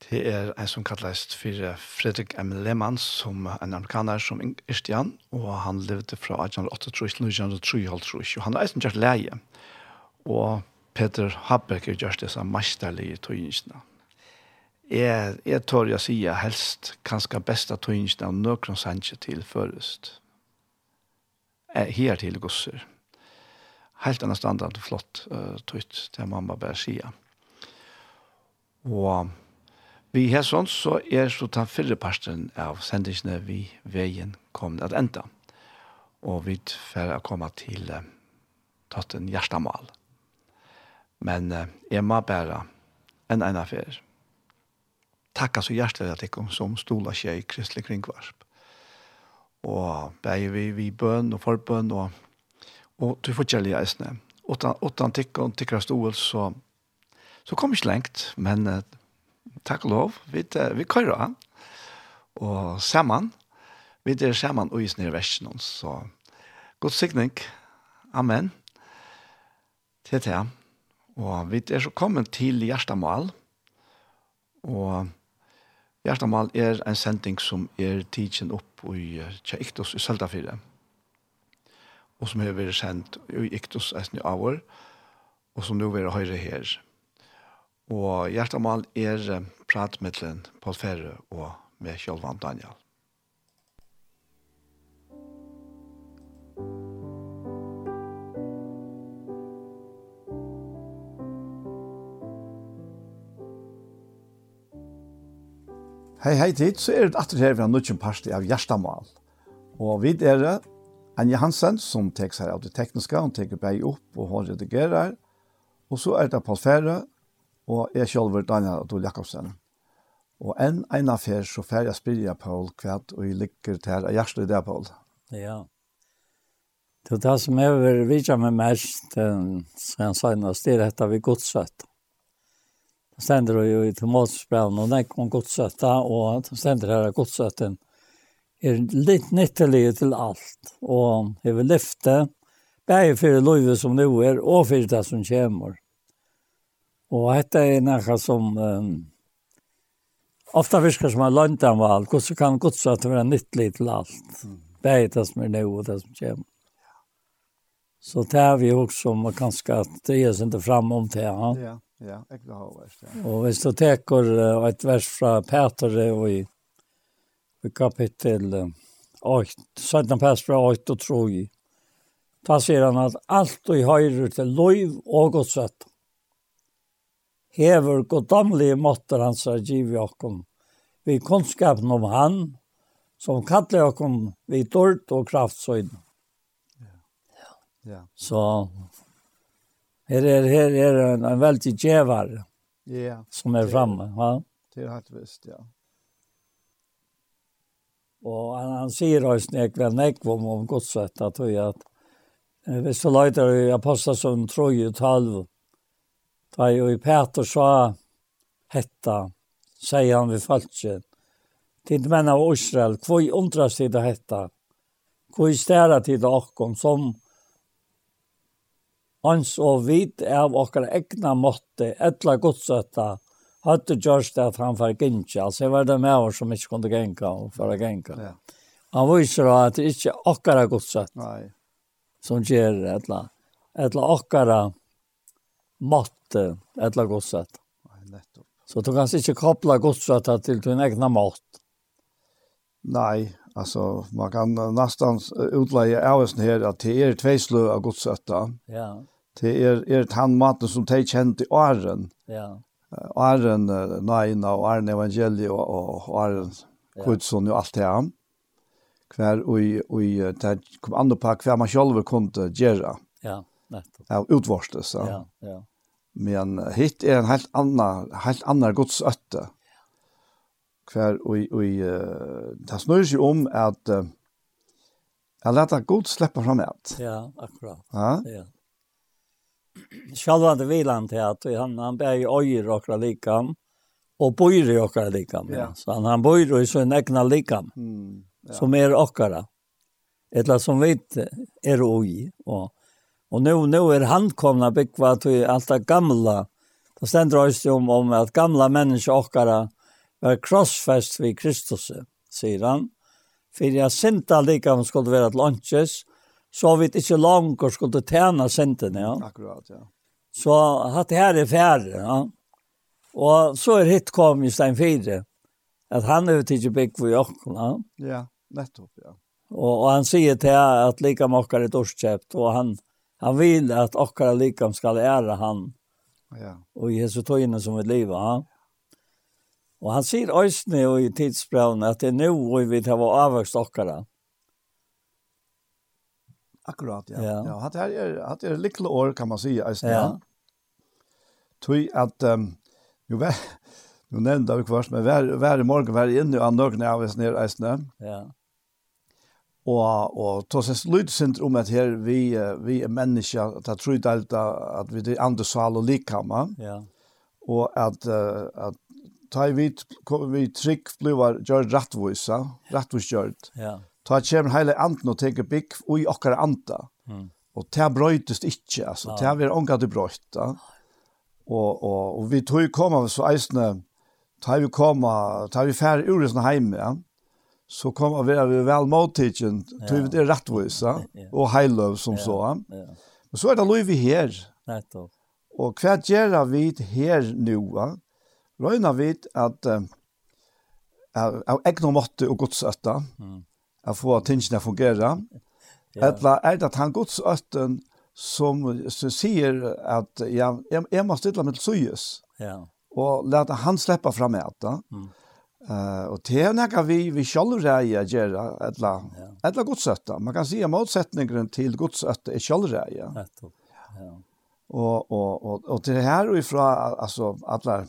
A: det er en som kalles for Fredrik M. Lehmann, som er en amerikaner som Irstian, og han levde fra 1883 til 1933, og han er eisen kjørt leie, og Peter Habeck er kjørt disse mesterlige tøyningsene. Jeg, jeg tør jeg sier helst kanskje beste tøyningsene av nøkron Sanchin til først. Her til gosser helt annan standard og flott uh, tøyt til mamma bare sier. Og vi har sånn så er så ta fyrre parten av sendingene vi veien kom at enda. Og vi får komme til uh, tatt en hjertemål. Men uh, jeg må bare en ene affær. Takk så hjertelig at jeg som stola skje i Kristelig Kringvarsp. Og bare vi, vi bøn og forbøn og og du får ikke lige eisene. Åttan tikk og tikkere stål, så, så kom ikke lengt, men uh, takk og lov, vi, uh, vi kører og sammen, vi er sammen og isner i versen, så god sikning, amen, til det, og vi er så kommet til Gjerstamal, og Gjerstamal er en sending som er tidsen opp i Kjeiktås i Søltafire, og og som har vært sendt i Iktus eisen i Avor, og som nå vil høyre her. Og hjertemål er pratmiddelen på Ferre og med Kjølvan Daniel. Hei, hei tid, så er det atter her vi har nødvendig parti av Gjerstamal. Og vi er Anja Hansen som tek seg av det tekniske, hun teker bæg opp og hun redigerer. Og så er det Paul Fære og jeg selv Daniel Adol Jakobsen. Og en en fer, så fer jeg spiller jeg Paul kvart og jeg ligger til her. Jeg slår det, Paul.
G: Ja. Det er det som jeg vil vise meg mest, som sen senast, det er dette vi godsøtt. Det stender jo i tomatsbrevn, og det er godsøtt, og det stender her godsøtten. og er litt nyttelig til alt, og jeg vil lyfte, bare for livet som nå er, og for det som kommer. Og dette er noe som um, ofte virker som en landanval, hvordan kan godt så at det er nyttelig til alt, bare det som er nå og det som kommer. Så det er vi også om kanskje at det ikke fram om det, ja.
A: Ja, ja, jeg vil ha vært. ja.
G: Og hvis du teker et vers fra Peter og i i kapitel 8, 17 pass fra 8 og 3. Da sier han at alt i høyre til lov og godsett. Hever goddomlige måtter hans er giv i okken. Vi kunnskapen om han, som kallar okken vi dård og kraftsøyden.
A: Ja. ja.
G: Så her er, her er en, en veldig djevar
A: ja.
G: som er framme. Ja,
A: det er helt visst, ja.
G: Og han, han säger oss nekva nekva om, om Guds rätt att at eh, hvis du lejtar i Apostasson troj och talv. Ta ju i Peter sa hetta, sier han vid falsken. Tid menn av Israel, hvor undras tid det hetta. hvor stära tid det åkom som ans og vid av okkar egna måtte etla godsøtta hade George att han fick inte. Alltså jag var det med oss som inte kunde gänka och föra genka.
A: Ja.
G: Han viser da at det ikke er åkara godsatt.
A: Nei.
G: Som gjør ett la. Ett la åkara måtte ett la
A: godsatt. Nettopp.
G: Så du kan ikke koppla godsatt til din egna mått.
A: Nei, altså, man kan nästan utleie avsen her at det er två av godsatta.
G: Ja.
A: Det er, er ett handmaten som de kjente i åren.
G: Ja
A: Arren Naina og Arren Evangelie og, og Arren Kudsson og alt det her. Hver og i det kom andre på hver man selv kunne gjøre.
G: Ja, nettopp.
A: Ja, utvorstes. Ja,
G: ja.
A: Men hit er en helt annan, helt annan godsøtte. Hver og, og uh, det snur seg om at uh, jeg lette god slippe fram et.
G: Ja, akkurat.
A: Ja,
G: ja. Självande vilan till att han, han bär ju ojer och likam. Och bor i och likam. Ja. Så han, han bor i sin egna likam.
A: Mm, ja.
G: Som är åkara. Eller som vet är oj. Och, och nu, nu är handkomna byggva till allt det gamla. Då ständer det om, om att gamla människor åkara var krossfäst vid Kristus, säger han. För jag synda likam skulle vara till lunches så vi ikke langt skulle tjene sentene, ja.
A: Akkurat, ja.
G: Så hatt her er færre, ja. Og så er hitt kom i Stein fire, at han er ikke bygg for jokken, ja.
A: Ja, nettopp, ja.
G: Og, og han sier til jeg at likam okkar er dorskjøpt, og han, han vil at okkar likam skal ære han,
A: ja.
G: og Jesu tøyene som vil liv, ja. Og han sier òsne og i tidsbrevene at det er nå vi vil ha avvokst okkara.
A: Ja Akkurat, ja.
G: ja.
A: ja hatt her er, hatt er likle år, kan man si, eisen.
G: Ja.
A: Tui at, um, jo vær, jo nevnte vi kvart, men hver, hver morgen var inne og anløkene av oss nere eisen.
G: Ja.
A: Og, og tog seg lydsint om at her vi, vi er mennesker, at jeg tror det er at vi er andre sal og likkammer.
G: Ja.
A: Og at, uh, at ta i vi, vi trygg blir gjør rettvoisa, rettvoisgjørt.
G: Ja
A: ta kjem heile anden og teker bygg og i okkar anda.
G: Mm.
A: Og det brøytest ikke, altså. Ja. Det er ånga det brøyt, da. Og, og, og vi tog koma, så eisne, ta vi koma, ta vi færre ur i sånne heime, ja. Så kommer vi vi vel måttidgen, tog vi det rettvisa, og heiløv som så. Ja. Men så er det lov vi her.
G: Nettopp.
A: Og hva gjør vi her nå? Røyner vi at av egna måtte og godsøtta,
G: mm
A: at få tingene å fungere.
G: Ja.
A: Eller er det at han godsøtten som, som sier at ja, jeg, jeg må stille meg til syes.
G: Ja.
A: Og lete han slippe fram med det.
G: Mm.
A: Uh, og det er noe vi, vi selv reier gjøre, eller,
G: ja.
A: eller godsøtta. Man kan si at motsetningen til godsøtta er selv reier.
G: Ja. ja.
A: Og, og, og, og til det her og ifra, altså, alle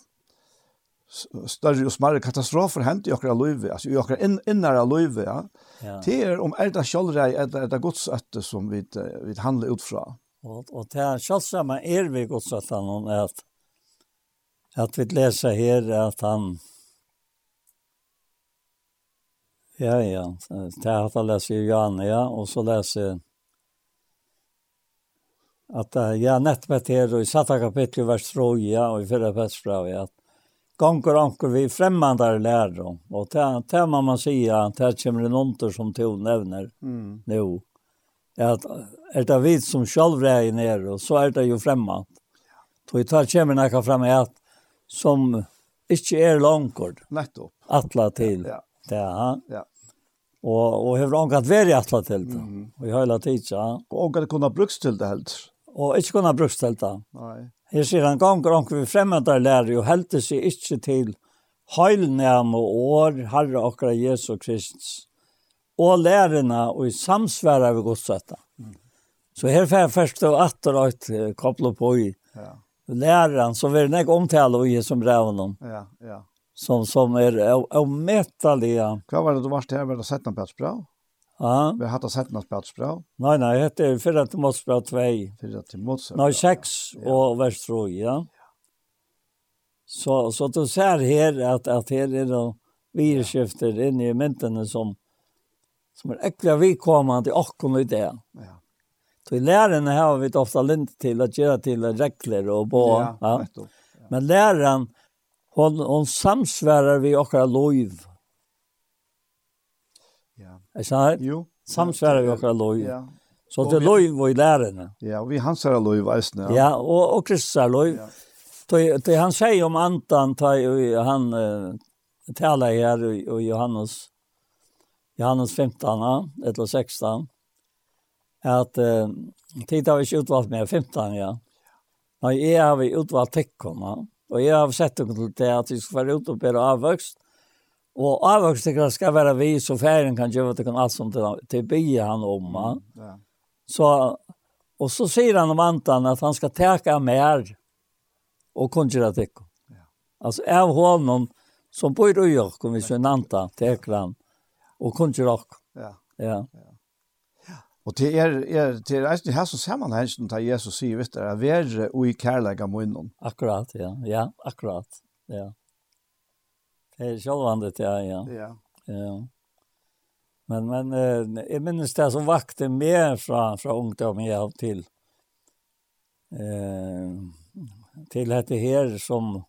A: større og smarre katastrofer hendte i okra løyve, altså i okra inn, innere løyve, ja.
G: Ja.
A: Det er om er det sjølvrei, er det, er det godsøtte som vi, vi handler ut fra.
G: Og, og det er kjølsamme er vi godsøtte om at, at vi leser her at han, ja, ja, det er at han leser Johanne, ja, og så leser at ja, nettopp her, og i satta kapittel vers 3, ja, og i fyrre vers ja, at gånger anker vi främmande lärdom. Och det, det man si, at det kommer en onter som to nevner
A: mm.
G: nu. At er det vi som selv är nere och så är det ju främmande. Då tar kommer noe frem i att som inte är langkord.
A: Nettopp.
G: Atla till.
A: Ja.
G: Ja.
A: ja.
G: Och och hur långt vært vara atla til det. Mm. Och i hela
A: tiden. Och att kunna bruks til det helt.
G: Och inte kunna brukt til det.
A: Nej.
G: Her sier han ganger omkring vi fremmedarlærer og helte seg ikke til heilnæm og år, Herre akkurat Jesu Kristus, og lærerne og i samsvære vi godsetta. Mm. Så her får jeg først og atter og et på i
A: ja.
G: læreren, så vil jeg omtale og i som breven om.
A: Ja, ja.
G: Som, som er avmetelige.
A: Hva var det du var til her med å sette en plass bra?
G: Ja. Ja.
A: Vi har hatt sett noen spelspel.
G: Nei, nei, det är för til mot 2.
A: För til mot
G: Nei, Nej, 6 og vers 3, ja. Så så du ser här at att här är då virusskifter inne i myntene som som er ekkert vidkommende kommer åkken i det.
A: Ja.
G: Så i lärarna har vi ofta lint til å gjøre til regler og bå.
A: Ja,
G: ja. Men læreren, hon, hon samsværer vi och har
A: lov
G: Är så?
A: Jo.
G: Samsværer vi också loj.
A: Ja.
G: Så det løy var i lærerne.
A: Ja, vi hans er loj visst
G: Ja, ja og, og Kristus er loj.
A: Ja.
G: Det, det han sier om antan og han uh, talar här i Johannes Johannes 15 eller 16 at uh, titta vi utvalt med 15 ja. Nei, jeg har vi utvalgt tekkene, og jeg har sett dere til det at vi skal være ute og bedre avvøkst, Och det ska vara vi så ferien kan gjøre det kan alt som til, til bya han om. Mm.
A: Ja.
G: Så, och så säger han om antan att han ska täcka mer och konjera det.
A: Ja.
G: Alltså av honom som bor i York om vi så en antan täcker han och konjera det.
A: Ja.
G: Ja.
A: Og til er, er til er eisen her som sammenhengen til Jesus sier, vet du, er være og i kærlega munnen.
G: Akkurat, ja. Ja, akkurat. Ja. Självande till ja. Ja.
A: Ja.
G: ja. Men men eh, jag minns det som vakte mer från från ungdom jag till eh till det här som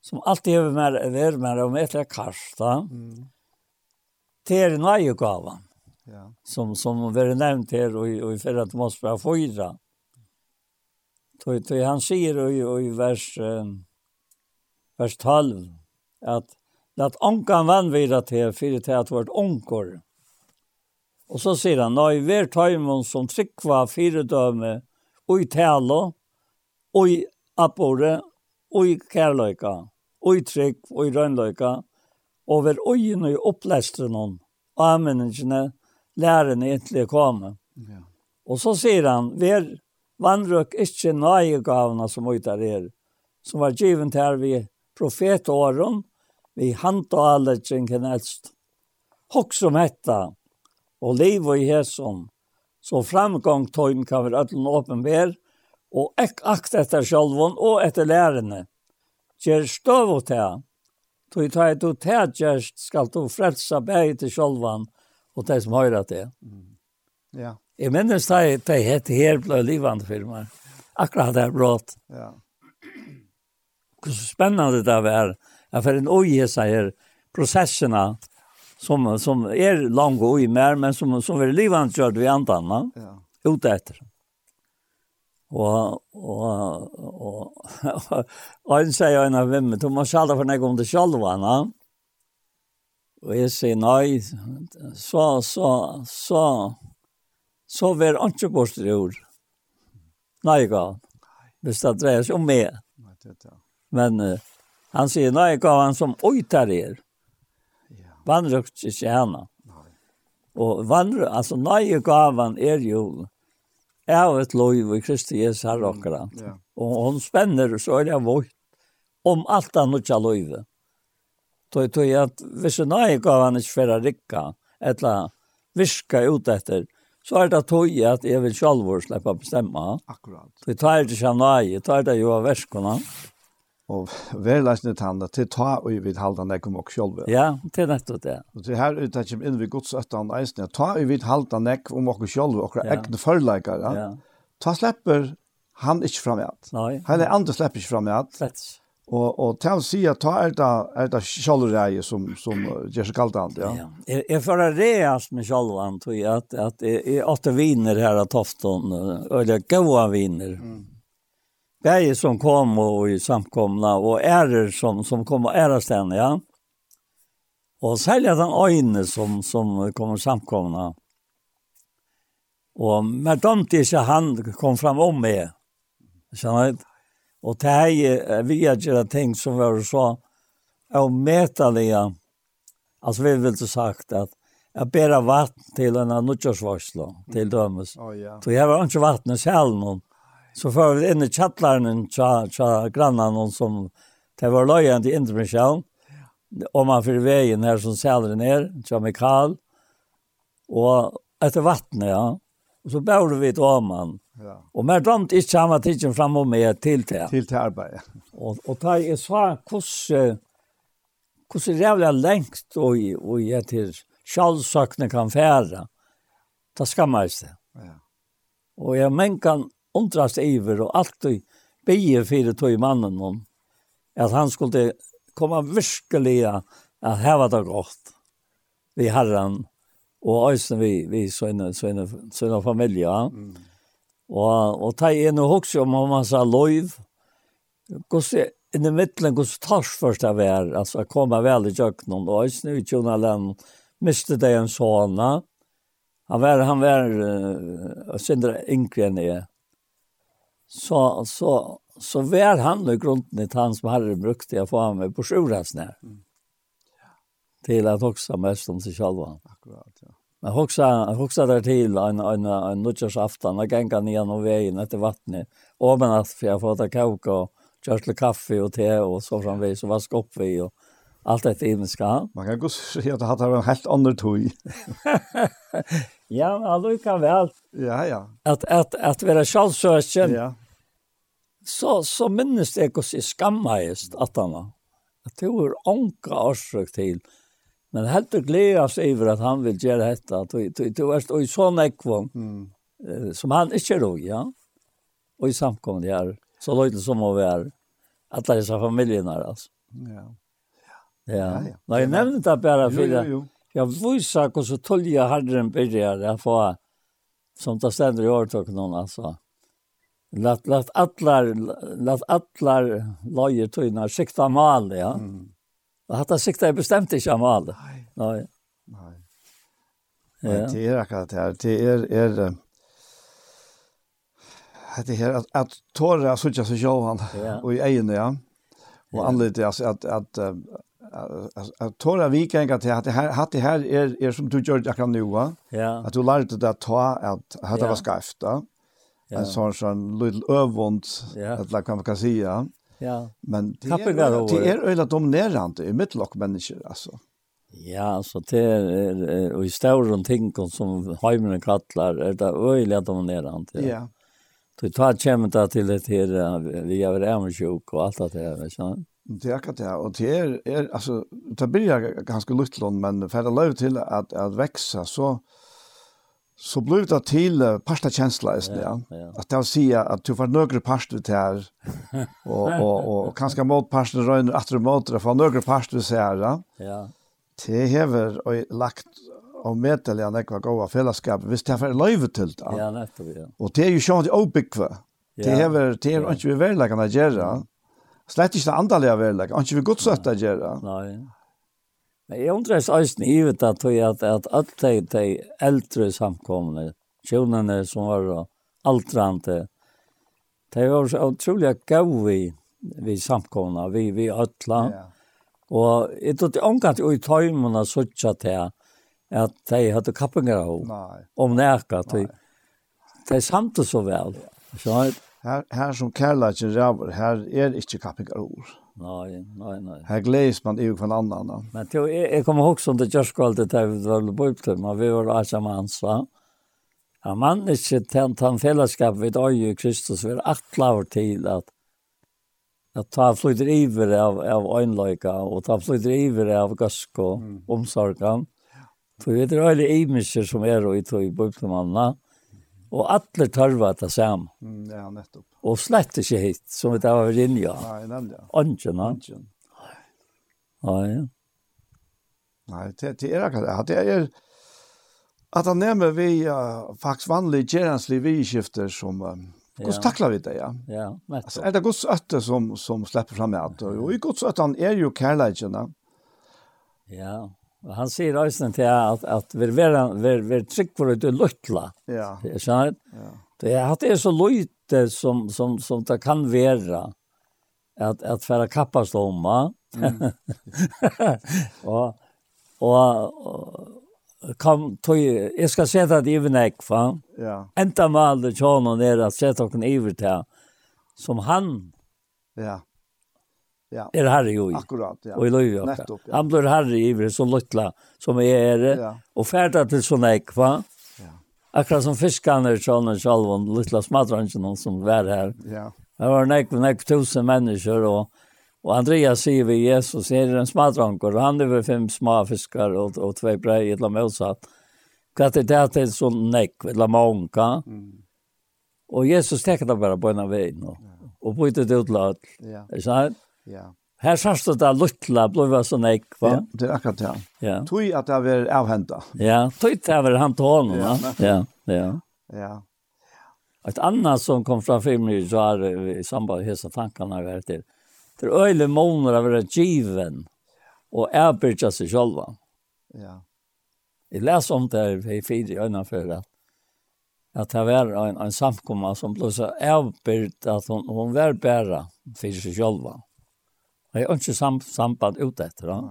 G: som alltid är mer är mer om ett kasta.
A: Mm.
G: Till gåvan
A: Ja.
G: Som som var nämnt här och och i förra att måste vara fyra. Tog han säger och i vers vers 12 at att onkan vann vidare till för det att vart onkor. Och så säger han, "Nej, ver tajmon som tryckva fyra döme och i talo och i apore och i kärlöka och i tryck och i rönlöka och ver ojen och i upplästren hon och användningen läraren egentligen kommer.
A: Ja.
G: Og så sier han, ver ikke nøye gavene som utar er som var givet her vid profetåren vi hant og alle kjenken elst. Hokk som hetta, og liv og hæsson, så framgång tøyen kan være ødelen åpen vær, og ek akt etter sjølven og etter lærerne. Gjer støv og tæ, tøy tøy tøy tæ gjerst skal du frelsa bæg til sjølven og tæ som høyra tæ.
A: Ja.
G: Jeg minnes det, tæ hette her blå livande filmer. Akkurat det er brått.
A: Ja.
G: Hvor spennende det er. Jeg får en oi i seg her prosessene som, som er lang og i mer, men som, som er livande kjørt vi antene,
A: ja.
G: ute etter. Og, og, og, og, [LAUGHS] og en sier en av hvem, du må skjale for når jeg kommer til og jeg sier nei, så, så, så, så var han ikke bort i ord. Nei, ga. han. Hvis det dreier seg om meg. Men, uh, Han sier, nei, jeg gav han som øytar er.
A: Ja.
G: Vandrøkt ikke henne. Og vandrøkt, altså, nei, jeg gav han er jo av et lov i Kristi Jesu her okra.
A: Ja.
G: Og hon spenner, så er det vårt om alt annet ikke lov. Tøy, tøy, at hvis nei, jeg gav han ikke for å rikka, eller viska ut etter, så er det tøy at jeg vil selv slippe å bestemme.
A: Akkurat.
G: Så tar det ikke av nei, jeg tar det jo av verskene.
A: Akkurat og verleisende tanda til ta og vi halda nekkom og sjálve.
G: Ja, det er nettopp det.
A: Og til her ut at kjem inn vi gods öttan eisne, ta og vi halda nekk om og sjálve, og
G: ja.
A: egne. Ja. Ta slepper han ikkje fram igjen.
G: Nei.
A: Han er andre slepper ikkje fram igjen.
G: Slett.
A: Og, og til å si at ta er det, er det sjálvreie som, som gjør seg kalt an. Ja.
G: ja. Jeg, jeg får reas med sjálvan, tror jeg, at, at jeg, jeg åtte viner her av Tofton, eller goda viner. Mm Bäge som kom och i samkomna och ärer som, som kom och äras ja. Och sälja den öjne som, som kom samkomna. Og med dem tills han kom fram om mig. Känner du? Og det här vi har gjort ting som var så avmätaliga. Alltså vi vill inte sagt att jag bär vatten till en nutjörsvarsla till dömes.
A: Oh, ja.
G: Så jag har inte vatten i själv någon så får vi inn i kjattlaren til tja grannene som det var løyende i intermisjonen, og man fyrir veien her som sæler ned, til Mikael, og etter vattnet, ja. Og så bør vi til Åman
A: Ja.
G: Og mer damt ikke han var tidsen fram og med til det.
A: Til det arbeid
G: og, og da jeg sa hvordan, hvordan rævlig lengt og, og jeg til sjálfsøkne kan fære, da skammer jeg seg.
A: Ja.
G: Og jeg menn kan undrast iver og alltid bygge fire tog mannen om at han skulle komme virkelig at heva det godt vi herren og også vi, vi sønne, sønne, sønne familie. Mm. Og, og ta inn og hokse om om han sa lov. Hvordan i den mittlen, hvordan tars først av er, altså komme vel i kjøkkenen, og øysen i tjona land, miste det en sånne. Han var, han var uh, sindre yngre enn jeg så, så, så var han i grunden ett han som hade brukt det att med på sjurasnär. Mm. Till att också mest om sig själva.
A: Akkurat, ja.
G: Men hoksa, hoksa der till en en en nutchers og och gänga ner någon vägen efter vattnet. Och men att för jag får ta kaka och kaffe och te och så framvis och vask opp vi och allt det i
A: Man kan gå si att det har en helt andre tog. [LAUGHS]
G: Ja, alltså väl.
A: Ja, ja.
G: Att att att vara självsöken.
A: Ja.
G: Så så minns det hur sig skamma att han var. Att det var anka orsök till. Men helt och glädjas över att han vill göra detta. du, du det var i sån ekvån.
A: Mm.
G: Som han inte då, ja. Och i samkomst här. Så låter som att vara alla dessa familjerna alltså.
A: Ja.
G: Ja.
A: ja, ja.
G: Nej, jag nämnde det
A: bara
G: för
A: jo,
G: jo,
A: jo
G: jag visar hur så tolja herren begynner jeg få som det stender i året noen, altså. Lat lat atlar lat atlar lajer tøyna sikta mal ja.
A: Mm.
G: Det hade sikta bestämt inte mal.
A: Nei.
G: Nei.
A: Nei.
G: Ja.
A: Det er akkurat det. Det er är det her at at tåra så jag så jag
G: han
A: og i egen ja. Og
G: anledningen
A: alltså att at att tåla vikinga till att det här att det här är är som du gjorde akkurat nu va.
G: Ja.
A: Att du lärde dig att ta att
G: hade
A: var skaft
G: då.
A: En sån sån liten övvond
G: att
A: la kan man säga. Ja. Men det
G: är
A: det är öla dominerande i mittlock människor alltså.
G: Ja, så det är och i stora ting som hemmen kallar är det öliga dominerande.
A: Ja. ja.
G: Du tar kämmet till det här vi är över och allt det här, vet du.
A: Det er akkurat det, og det er, er altså, det blir ganske luttlån, men for det løy til at, at veksa, så, så blir det til parsta kjensla, ja, ja. at det vil si at du får nøyre parst ut her, og, og, og, og kanskje mot parsten røyner at du måter å få nøyre parst ut her, ja. Det hever og lagt og medelig an ekva gåa fellesskap, hvis det er løyve til det.
G: Ja, nettopp, ja.
A: Og det er jo sånn at det er obikve. Det hever, det er
G: Ja.
A: ikke vi verleggen å gjøre, ja slett ikke det andalige av verlegg. Han ikke vil godt å gjøre.
G: Nei. Men jeg undrer seg også nivet at vi at, at alle de de eldre samkomne, tjonene som var aldrande, de var så utrolig gode vi, vi samkomne, vi, vi ødla.
A: Ja.
G: Og jeg tror det omgant i tøymene sånn til at de hadde kappinger av om nærkert. De de samte så vel. Så
A: Her, her som kærleikken ræver, her er ikke kappingar ord.
G: Nei, nei, nei.
A: Her gledes man jo hver annan. Da.
G: Men til, jeg, jeg kommer ihåg som det kjørskvalget der vi var på opptøy, men vi var også med hans, va? Ja, man er ikke tent han fellesskap vid øye Kristus, vi er atlaver til at at ta flyter iver av, av øynløyka, og ta flyter iver av gøsk og mm. omsorgen. Så vi er alle imensker som er og i tog i bøknemannene, Og alle tørver det samme.
A: Mm, ja, nettopp.
G: Og slett ikke hit, som vi da var inne, ja.
A: Nei, nemlig, ja.
G: Ønsken,
A: ja. Ønsken.
G: Ja, ja.
A: Nei, det, det er akkurat det. Det er at han nemmer vi uh, faktisk vanlige gjerenslige vidskifter som... Uh, Hvordan
G: ja.
A: takler vi det ja?
G: Ja,
A: vet
G: Alltså
A: er det Guds øtte som som slipper fram med alt? Og i Guds øtte han är ju kärleken.
G: Ja han sier også til at, at vi er, vi er, vi er trygg for å luttla.
A: Ja.
G: Skjønner?
A: Ja.
G: Det er at det er så lite som, som, som det kan være at, at færa kappas lomma. Mm. [LAUGHS] og, og, og kom, tog, jeg skal sette det i nek, va?
A: Ja.
G: Enda med alle tjånene er at sette okken iver til som han
A: ja. Ja.
G: Er herre jo i.
A: Akkurat, ja.
G: Og i løyvi.
A: Nettopp, ja.
G: Han blir herre i så som luttla, som jeg er,
A: ja.
G: og ferda til sånne ekva.
A: Ja.
G: Akkurat som fiskene er sånn og sjalvån, luttla smadransjen som var her.
A: Ja.
G: Det var nek, nek tusen mennesker, og, og Andreas sier vi Jesus, er en smadranker, og han er vel fem små fiskar og, og tvei brei, et la motsatt. Hva er det til sånn nek, et la månka.
A: Mm.
G: Og Jesus tekker det bare på en av veien, og, og bytte det ut til.
A: Ja.
G: Er sant?
A: Ja.
G: Her sørst det det luttla blåva sånn eik, va?
A: Ja, det er akkurat det.
G: Ja.
A: Tøy at det var avhenta.
G: Ja, tøy at det var hent hånden,
A: ja.
G: Ja, ja.
A: Ja.
G: Et annet som kom fra filmen i Jar, i samband med hese tankene har vært til, det er øyne måneder av vært given, og erbyrja seg sjølva.
A: Ja.
G: Jeg leser om det her i fire øyne før, at at det var en, en samkomma som ble så avbyrd at hun, hun var bæra for seg selv. Mm Jeg har ikke sam samband ut etter han.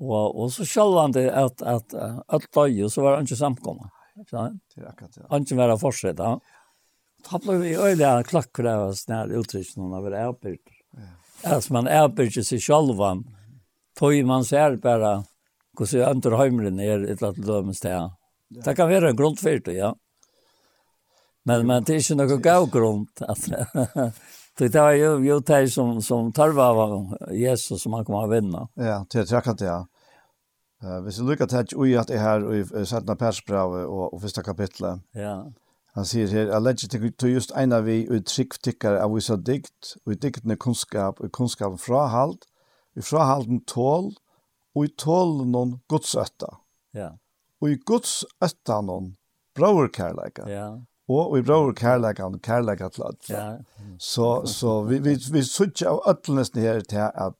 G: Og, og så selv sjølvan det at, at alt døg, så var det ikke
A: samkommet. Ikke sant?
G: Han ikke var fortsatt. ja. Da ble vi øyelig av klakker av oss når uttrykkene var avbyrd. Altså man avbyrd seg sjølvan, tog man ser bare hvordan andre høymren er et eller annet dømes til. Det kan være en grunn for det, ja. Men, men det er ikke noe gav grunn at [LAUGHS] Det var ju ju det som som tar var Jesus som han kommer att vinna.
A: Ja, det tror jag ja. Eh vi ska lucka touch oj att det här i Sanna Persbrev och och första kapitlet.
G: Ja.
A: Han säger här alleged to just en av vi uttryck tycker av vissa dikt och dikten kunskap och kunskap från halt i från halten tål och i tål någon gudsötta.
G: Ja.
A: Och i gudsötta någon bror kärleka.
G: Ja
A: og vi bror kærleikan, kærleikan til alle.
G: Ja.
A: Så, så vi, vi, vi sutja av øtlenesten her til at,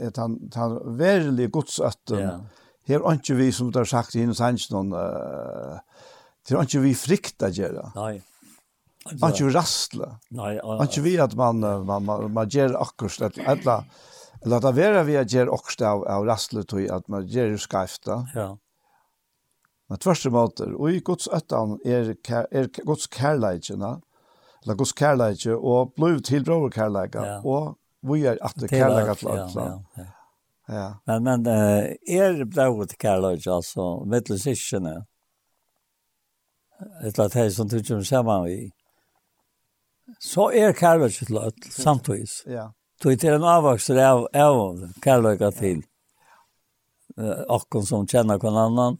A: at han, han verilig godsøtten,
G: ja.
A: her er ikke vi, som du har sagt i hennes hansjen, uh, det er ikke vi frykta gjerra.
G: Nei.
A: Han ikke rastla.
G: Nei.
A: Han ikke vi at man, man, man, man gjer akkurat, et, eller, eller at det vera vi at gjer akkurat av, av rastla, at man gjer skafta.
G: Ja.
A: Men tvers måter, og i Guds øttan er, er Guds kærleikene, eller Guds kærleikje, og blod til broverkærleika,
G: ja.
A: og vi er at det kærleika til alt.
G: Ja, ja,
A: ja.
G: Men, men uh, er blodet kærleikje, altså, mittelsisjene, et eller annet som du kommer sammen i, så er kærleikje til alt, samtidig.
A: Ja.
G: Du er en avvokser av, av kærleika til uh, okken som kjenner hverandre,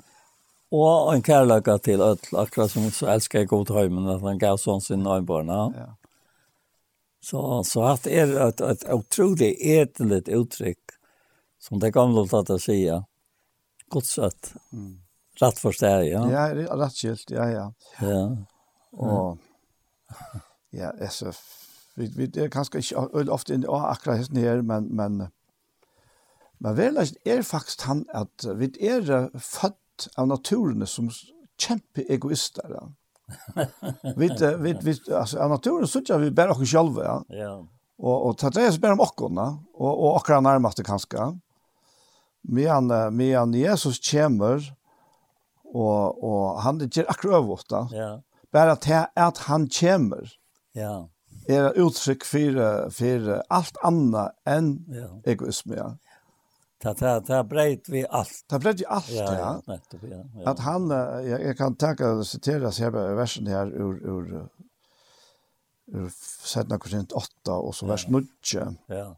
G: Og en kærløyga til ødel, akkurat som så elsker jeg god høymen, at han gav sånn sin øynbarna.
A: Ja.
G: Så, så at er et, et utrolig etelig uttrykk, som det gamle tatt å si, godsøtt.
A: Mm.
G: Rett for steg, ja.
A: Ja, rett skilt, ja, ja.
G: Ja.
A: Og, ja, jeg så, vi, vi er kanskje ikke ofte inne, og akkurat hesten her, men, men, men vel, er faktisk han at vi er født født av naturen som kjempe egoister. Ja. vi, vi, vi, altså, av naturen så vi bare oss selv. Ja.
G: ja.
A: Og, og det er bare om åkken, og, og akkurat nærmest kanskje. Men, men Jesus kommer, og, og han gjør akkurat over.
G: Ja.
A: Bare at, at han kommer.
G: Ja
A: er uttrykk for, for alt annet enn
G: ja.
A: egoisme. Ja.
G: Ta ta ta breit vi alt.
A: Ta breit vi alt,
G: ja.
A: ja.
G: Nettopp, ja, ja.
A: Att han jeg, jeg kan tenke tacka citera sig här versen her ur ur ur sätna korinth 8 og så vers 9.
G: Ja.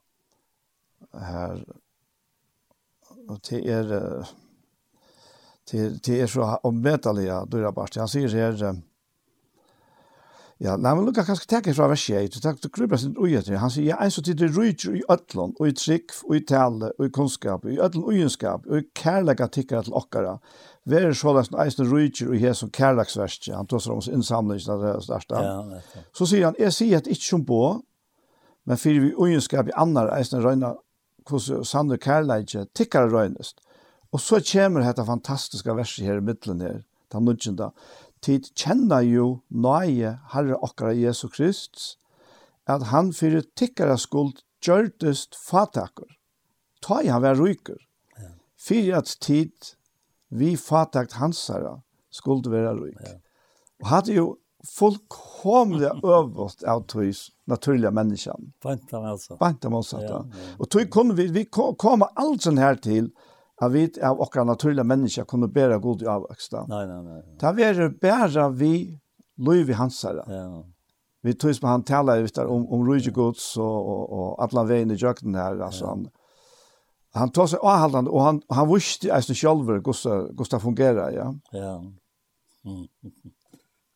A: Här och det är til til er så omvetaliga då är det bara. Han säger här Ja, nei, men lukka kanskje teker fra vers 1, og takk til Krybra sin ui han sier, ja, en så tid det rujtjer i ötlån, og i trygg, og i tale, og i kunnskap, og i ötlån ugenskap, og i kærlega tikkara til okkara, verer så lest eisen rujtjer i hes som kærlagsverstje, han tåsar om innsamlingen av det største.
G: Ja,
A: så sier han, jeg sier at ikke som på, men fyrir vi ugenskap i annar eisen røyna, hos sanne kærleidje, tikkara røynest. Og så kommer dette fantastiske verset her i middelen her, den nudgjenda tid kjenner jo nøye Herre okkara Jesu Krist, at han fyrir tikkara skuld gjørtest fatakur. Ta i han var ryker. Fyrir at tid vi fatakt hansara skuld vera ryk. Ja. Og hadde jo fullkomlig øvått av tøys naturliga människan.
G: Bantam alltså.
A: Bantam alltså.
G: Ja,
A: ja. Och tøy kunne vi vi kom, kom alltså her til, har vi av okkar naturliga människa kunne bära god i avväxta.
G: Nej, nej, nej.
A: Ta vi varit bära vi Louis Hansara.
G: Ja.
A: Vi tog som han talar ju där om om Louis Guds och och, och alla vägen i jakten där. alltså han han tog sig avhållande och han han visste alltså själv Gustav Gustav fungera ja.
G: Ja. Mm. [LAUGHS]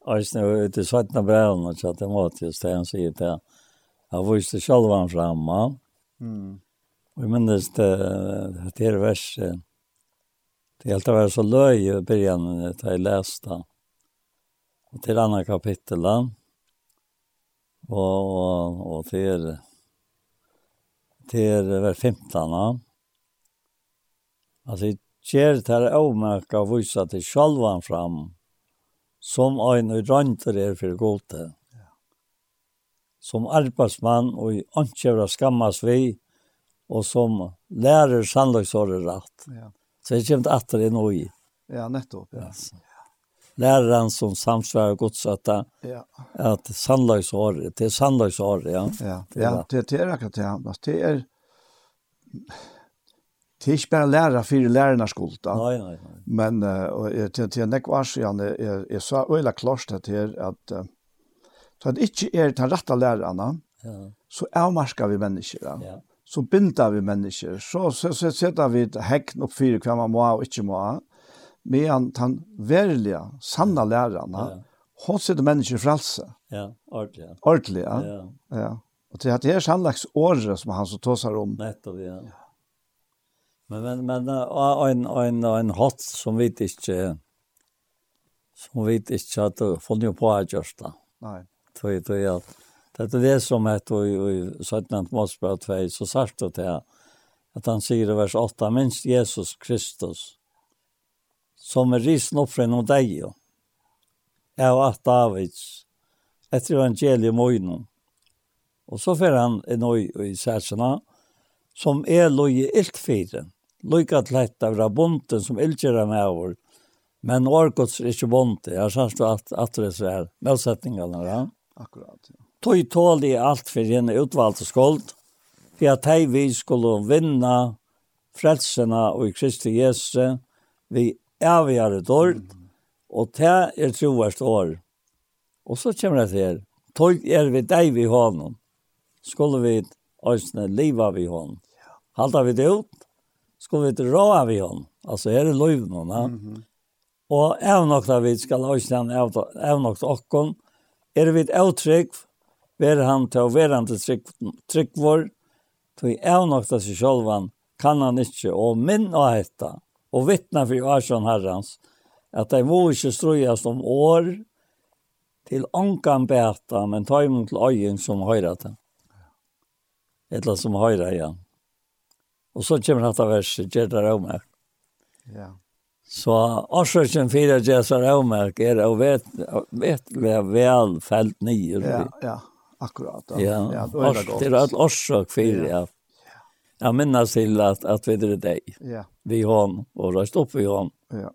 G: Alltså det är svartna brävna så att det var just det han säger där. Han visste själv han framma.
A: Mm
G: Og jeg minnes det, det her verset, det er helt være så løy i begynnelsen da jeg leste Og til andre kapittel, og, og, og til, til vers 15 femtene, Altså, jeg gjør det her avmerket og viser til sjalvan fram, som en og rønter er for gode. Som arbeidsmann og ikke vil skammas vi, och som lærer sannløksåret rett.
A: Ja.
G: Så jeg kommer att det är i.
A: Ja, nettopp. Ja.
G: ja. Läraren som samsvarer godsøtta,
A: ja.
G: att sannløksåret, det är sannolikhetsåret,
A: ja.
G: Ja,
A: ja
G: det,
A: det är akkurat det. Det er, Det er ikke bare lära för lærernes skuld.
G: Nej, nej, nej.
A: Men uh, till, till näck vars jeg, jeg, jag sa øyla klart det här att uh, så att inte är den rätta lärarna,
G: ja.
A: så avmarsker vi människor. Ja så binder vi mennesker, så, så, så setter vi hekken opp fire hva man må og ikke må, medan den verlige, sanne lærerne,
G: ja.
A: hun setter mennesker frelse.
G: Ja, ordentlig. Ja.
A: Ordentlig, ja.
G: ja.
A: ja. Og til at det er sannlags året som han så tåser om.
G: Nettopp, ja. ja. Men, men, men uh, en, en, en hot som vi ikke, som vi ikke hadde funnet på å gjøre det.
A: Nei.
G: Tøy, tøy, ja det er det som heter i 17 Mosebrev 2 så sagt det til att han säger i vers 8 minst Jesus Kristus som är risen upp från jeg og at Davids etter evangelium och inom och så får han en øy i sætsene, som är i iltfire, lojka till ett av rabonden som iltgera med vår men orkots er ikke bonte jeg har sagt att, att det är så här ja?
A: akkurat ja
G: tog tål i alt for henne utvalgte skuld, for at hei vi skulle vinna frelsene og i Kristi Jesu, vi avgjøre et og det er troverst år. Og så kommer det til, tog er vi deg vi hånden, skulle vi øsne liva vi hånden. Halda vi det ut, skulle vi råa vi hånden. Altså her er løyvnen, ja. Mm -hmm. Og av nok da vi skal øsne av nok okken, er vi avtrykk, ber han til å være han til trygg, trygg vår, til avnokta seg sjølvan, kan han ikke, og minn og hetta, og vittna for Arsson herrans, at de må ikke strøyast om år, til ångan beta, men ta imot til øyen som høyre til. Etla som høyre igjen. Og så kommer dette verset, Gjerda Raumer.
A: Ja.
G: Så årsøkken fire Gjerda Raumer er å vet, vet vel felt nye.
A: Ja, ja. Akkurat.
G: Ja,
A: ja det er
G: gott.
A: Det
G: är
A: ett
G: orsak för det. Ja. Jeg minnes til at, at vi er deg.
A: Ja.
G: Vi har og røst opp vi har.
A: Ja.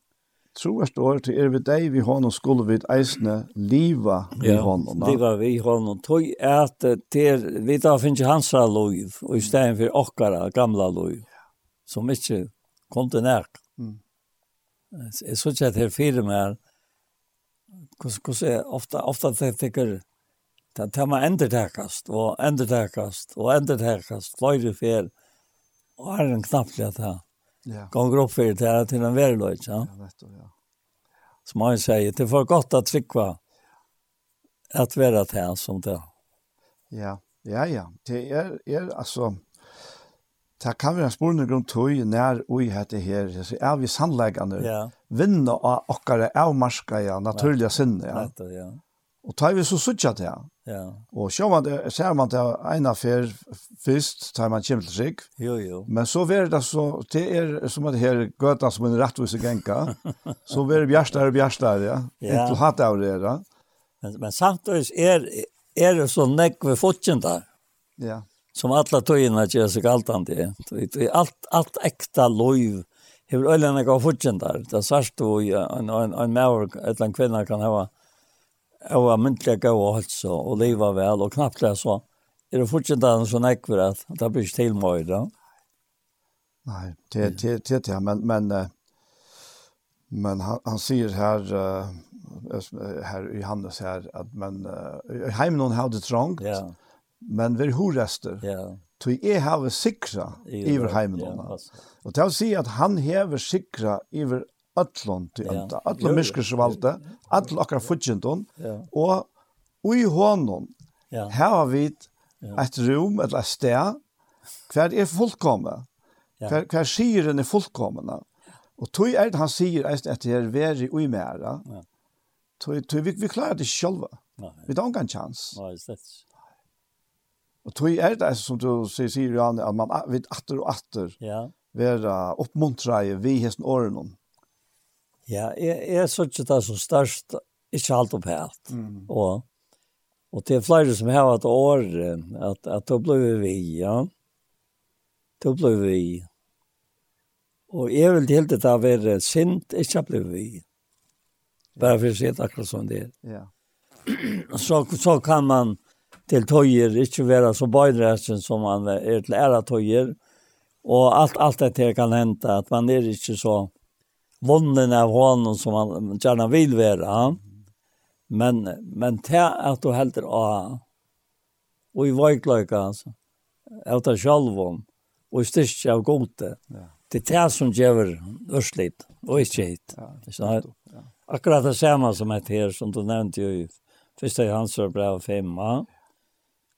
A: Tror jag står till er vi deg vi har och skulle vi eisne liva vi har
G: honom. Ja, liva vi har honom. Tog att til, vi da finns ju hans lov og i stedet for okkara gamla lov som ikke kom til närt.
A: Mm.
G: Jag såg att det är fyra med Kus kus ofta ofta tänker Det tar man endertekast, og endertekast, og endertekast, fløyre fer, og er en knappt at det
A: ja.
G: gonger opp for det til en verløy, ja?
A: Ja, vet ja.
G: Som han sier, det for godt at trykva at være det som det.
A: Ja, ja, ja. Det er, er altså, det kan være en spørende grunn til nær ui hette her, så er vi sannleggende,
G: ja.
A: vinner av okkare avmarska, ja, naturlige sinne, ja.
G: Vet ja.
A: Og tar vi så suttja til, ja
G: Ja.
A: Og så man det, ser man det en fer først, tar man kjem til seg.
G: Jo, jo.
A: Men så ver det så, det er som at her gøta som en rettvise genka, så [LAUGHS] ver bjærstar og bjærstar, ja.
G: Ja.
A: Inntil hatt av det, ja.
G: Men, men samtidig er, er det så nekk ved fotjen der.
A: Ja.
G: Som alle tøyina gjør seg alt an det. Alt, alt ekta loiv hever øyne nekve fortjent der. Det er sørst og en, en, en, maur, et eller annet kan hava jeg var myndelig gav og helse og leva vel, og knappt det så. Er det fortsatt en sånn ekver at det blir ikke til meg da.
A: Nei, det det det det men men men han han säger här här i Johannes här att men hem någon har det trångt.
G: Ja.
A: Men vi hur rester.
G: Ja.
A: Tui e har sikra iver heimen.
G: Ja,
A: og til å si at han hever sikra iver öllon til enda, öllon myskrisvalde, öllon okkar
G: fudgjendon,
A: og ui honom,
G: ja.
A: har vi et rum, eller et sted, hver er fullkomne, hver, hver sier er fullkomne, og tog er det han sier at det er veri ui
G: mera,
A: tog, tog vi, vi klarer det
G: sjølva,
A: vi har ingen chans.
G: Nei, slett
A: Og tog er det som du sier, sier Johan, at man vet atter og atter,
G: ja.
A: vera oppmuntra i vi hesten åren.
G: Ja, jeg, jeg så ikke det som størst, ikke alt opp helt.
A: Mm.
G: Og, og det er flere som har hatt år, at, at da ble vi, ja. Da ble vi. Og jeg vil til det da være sint, ikke ble vi. Bare for å si det akkurat sånn det er.
A: Ja.
G: Så, så kan man til tøyer ikke være så bøyderesen som man er til ære tøyer. Og alt, alt dette kan hente, at man er ikke så vonnen av honom som han gärna vill vara. Men, men till att du helder av och i vajklöka alltså. Av dig själv om och i styrka av gode.
A: Ja.
G: Det är det som gör örsligt och inte hit.
A: Ja,
G: Akkurat det samma som ett her som du nämnde ju första Johansson brev 5. Ja.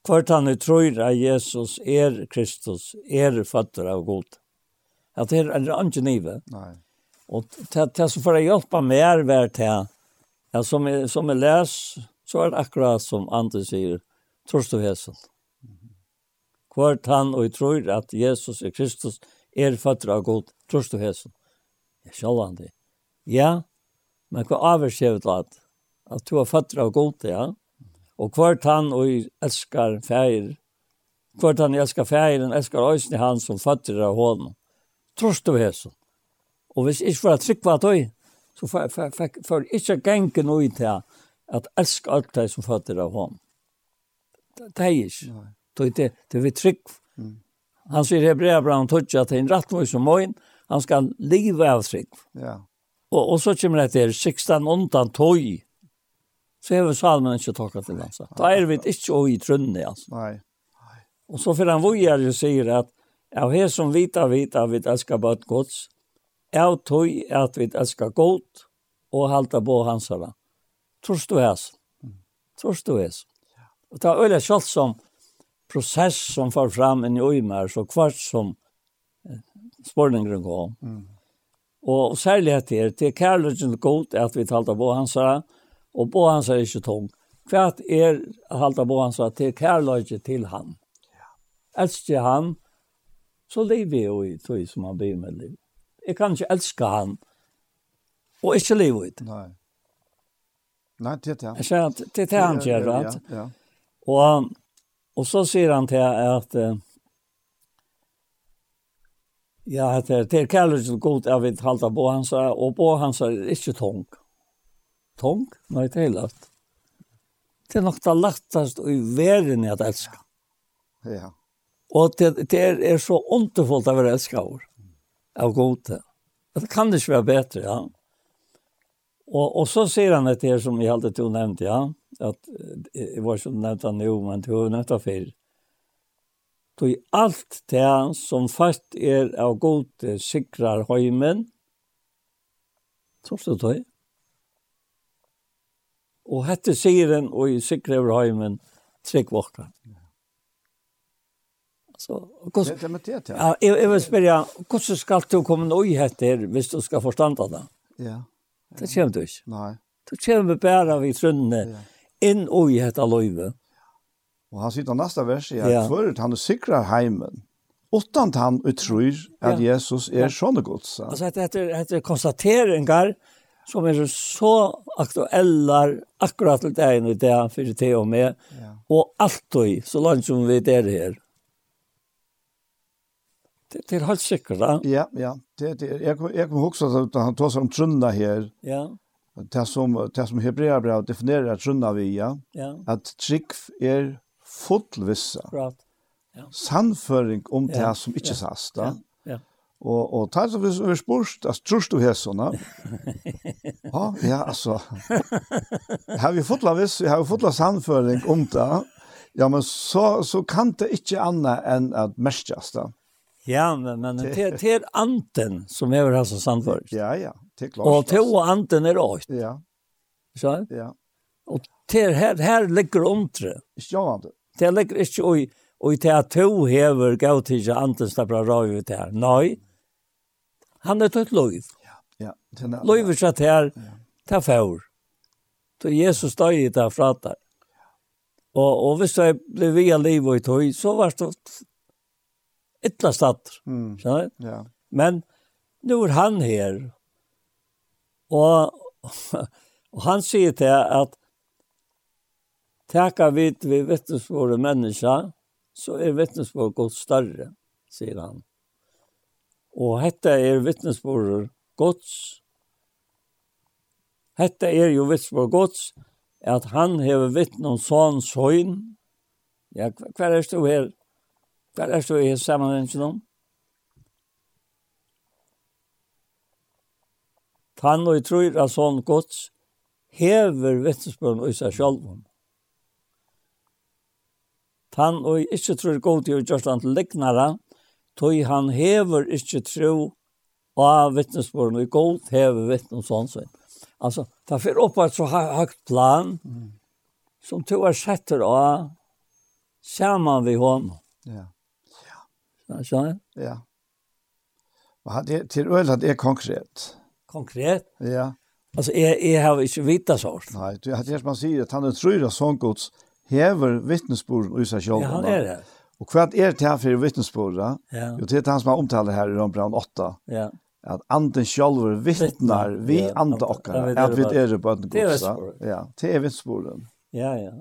G: Kvart han är tror att Jesus är Kristus, är fötter av god. Att det är en angenive.
A: Nej.
G: Och til det som får att hjelpe mer hver til, Ja som är, som är läs så er det akkurat som andre säger. Torst du Hesel? Kvart han och tror att Jesus är Kristus är fatter av god. Torst du Hesel? Jeg själva han det. Ja. Men vad avskrivet at? Att du är fatter av god ja. Och kvart han och älskar feir, Kvart han älskar färgen älskar i han som fatter av honom. Torst du Hesel? Og hvis jeg ikke var trykva tøy, så får jeg ikke gengen noe til at elsk alt det som fatter av ham. Det er ikke. Det er vi trygg. Han sier i Hebreabra, han tøtja at det er en rettmål som møyen, han skal live av trygg.
A: Ja.
G: Og, og så kommer det til 16 undan tøy, så har vi salmen ikke takket til hans. Da er vi ikke å i trønne, altså.
A: Nei.
G: Og så får han vågjere og sier at av her som vita vita vi elsker bare et gods, av tog at vi elskar godt og halda på hansara. Trorst du hæs. Trorst du hæs. Og det er øyla kjalt som prosess som far fram inn i øymer, så kvart som spårningren kom. Mm. Og særlig at det er kærlighet godt at vi halda på hansara, og på hansara er ikke tung. Kvart er halda på hansara til kærlighet til han. Ja. Elsker han, så lever jeg i tog som han blir med liv. Jeg kan ikke elske han. Og ikke leve ut.
A: Nei. Nei, det er det.
G: Jeg sier at det er det han gjør,
A: right?
G: Ja,
A: ja.
G: Og, og så sier han til at ja, at det er kærlighet til god jeg vil halte på hans, og på hans er ikke tung. Tung? Nei, det er lagt. Det er nok det lettest i verden jeg elsker.
A: Ja.
G: Og det, det er, er så av å være elsket over av gode. Det kan det ikke være bedre, ja. Og, og så sier han etter som jeg alltid tog nevnte, ja. At, jeg var ikke nevnt han jo, men tog nevnt han før. Tog alt det som fast er av gode sikrar høymen, Trots det tog. Og hette sier han, og i sikrar høymen, trygg våkran. Så hur
A: Det med det
G: ja. Ja, jag vill spela hur ska du komma nå i heter hvis du ska förstå det.
A: Ja.
G: Det kommer du inte.
A: Nej.
G: Du kommer bara vid trunne in och i heter löve.
A: Och han sitter nästa vers i
G: ja.
A: att han sikrar hemmen. att han utrur
G: att
A: Jesus är sån
G: Guds. Alltså det heter heter konstateringar som är så aktuella akkurat till det här det här för det och med.
A: Ja.
G: Och allt då så långt som vi är här. Det, det er helt sikkert, da.
A: Ja, ja. Det, det, jag, jeg kommer huske at han tar seg om trunna her.
G: Ja.
A: Det som, det som Hebreabra definerer trunna vi, ja.
G: ja.
A: At trygg er fullvissa.
G: Bra. Ja.
A: Sannføring om
G: ja.
A: det som ikke
G: ja.
A: sast, da.
G: Ja. ja.
A: Og, og tar så hvis vi spørst, altså, trus du her sånne? [LAUGHS] ja, ja, altså. Har vi fått viss, har vi fått sannføring om det, ja, men så, så kan det ikke annet enn at merkes, da.
G: Ja Ja, men, men det, det er anten som er är alltså sandvörd.
A: Ja, ja, det er klart.
G: Og det og anten er åt.
A: Ja.
G: Så?
A: Ja.
G: Og til, her, her ligger omtre.
A: Ikke Ja, det.
G: Det ligger ikke i, och det at to hever gav til ikke till anden stabra röj ut her. Nei. Han er tøtt lov.
A: Ja, ja.
G: Lov är så här, ta för. Så Jesus døg i det här fratar. Og, og hvis jeg ble via liv og i tog, så var det ytla stater.
A: Mm. Ja.
G: Men nu er han her, Och, [LAUGHS] och han säger till att Tacka vid vi vittnesbörd människa så är vittnesbörd gott större, säger han. Och detta är vittnesbörd Guds. Hetta er jo vittnesbore Guds, at han hever vittne om sånn søgn. Ja, hva er det her? Hva er det i sammenhengen om? Han og tror at sånn gods hever vittnesbøren i seg selv Han og ikke tror god til å gjøre han til liknere, tog han hever ikke tro av vittnesbøren i god hever vittnes sånn sånn. Altså, det er opp et så høyt plan som to er setter av sammen vi honom.
A: Ja.
G: Yeah.
A: Ja, Ja. Og det, til Øland er konkret.
G: Konkret?
A: Ja.
G: Altså, jeg, jeg har ikke vita sånt.
A: Nei, det er det man sier, at han tror at sånn gods hever vittnesbord i seg selv.
G: Ja, han er det.
A: Og hva er det her for vittnesbord? Ja. Jo, det er han som har omtalt her i Rønbrand 8.
G: Ja.
A: At anden selv vittnar vi
G: ja. andre
A: okkar,
G: at
A: vi
G: er
A: på en gods.
G: Det er vittnesbord.
A: Ja, det er vittnesborden.
G: Ja, ja.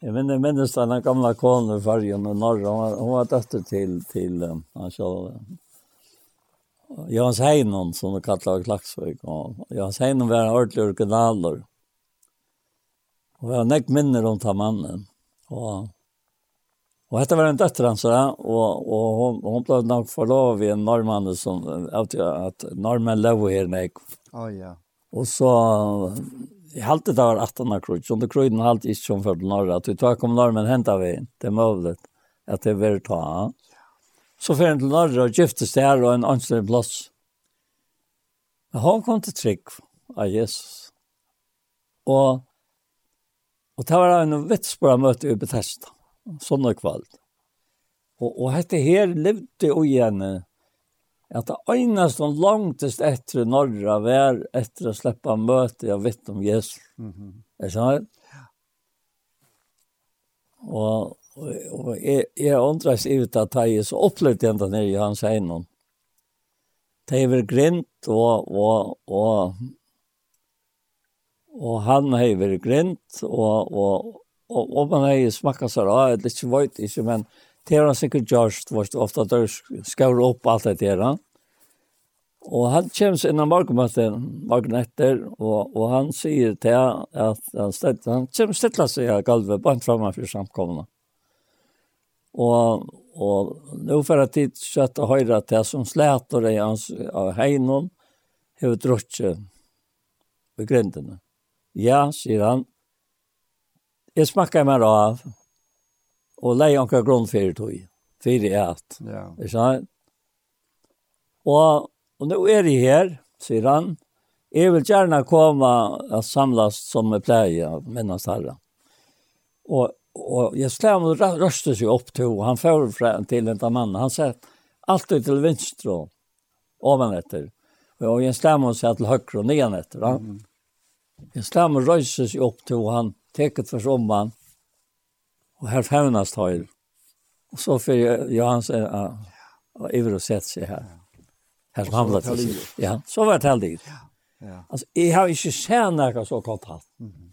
G: Jeg minner minnes minns den gamla konen i fargen och norr hon var, hon var dotter till til um, han så Jans Heinon som det kallar Klaxvik och Jans Heinon var en ordentlig originaler. Och jeg har näkt minner om ta mannen. Och Och detta var en dotter hans och och hon hun ble nok förlovad i en norrman som att att norrmän lever här näck.
A: Å, oh, ja.
G: Och så Jeg halte det var 18 av krøyden, så det krøyden halte ikke som for norra, at vi tar kom normen hentet vi, det er mulig, at det er ta. Så fyrir han til norra og giftes der og en anstelig plass. Men han kom til trygg av Jesus. Og, og det var en vitsbra møte i Bethesda, sånn og kvalt. Og, og dette her levde og igjen at det eneste og langtest etter norra var etter å slippe møte av vitt om Jesus. Mm -hmm. Jeg skjønner. Og, og, og jeg, jeg undres i ut at jeg så opplevde henne nere i hans egnom. Det er vel grint, og, og, og, og han har vel grint, og, og, og, og man har smakket seg av, det er ikke vøyt ikke, men Det har han sikkert gjort, hvor det ofte der skår opp alt det der. Og han kommer innan morgenmøtet, morgen etter, og, og han sier til at han, stedt, han kommer stille seg av gulvet, bare fremme for samkomne. Og, og nå for at tid kjøtt å høre til som slæter i hans av hegnom, har druttet ved grindene. Ja, sier han, jeg smakker meg av, og leie anka grunn fyrir tog, fyrir at.
A: Ja.
G: Ikke sant? Og, og nå er jeg her, sier han, jeg vil gjerne komme og samlas som jeg pleier, minnes herre. Og, og jeg slår meg røste seg opp til, og han fører fra til en mannen. han sier, alltid til venstre og oven etter. Og jeg slår meg seg til høyre og nyan etter. Ja? Mm. Jeg slår meg røste seg opp til, og han teket for sommeren, Og her fevnast høyre. Og så fyrir Johans er og iver og sett seg her. Her som han ble til seg. Ja, så var det heldig.
A: Ja.
G: Altså, jeg har ikke sett noe så kalt halvt. Mm.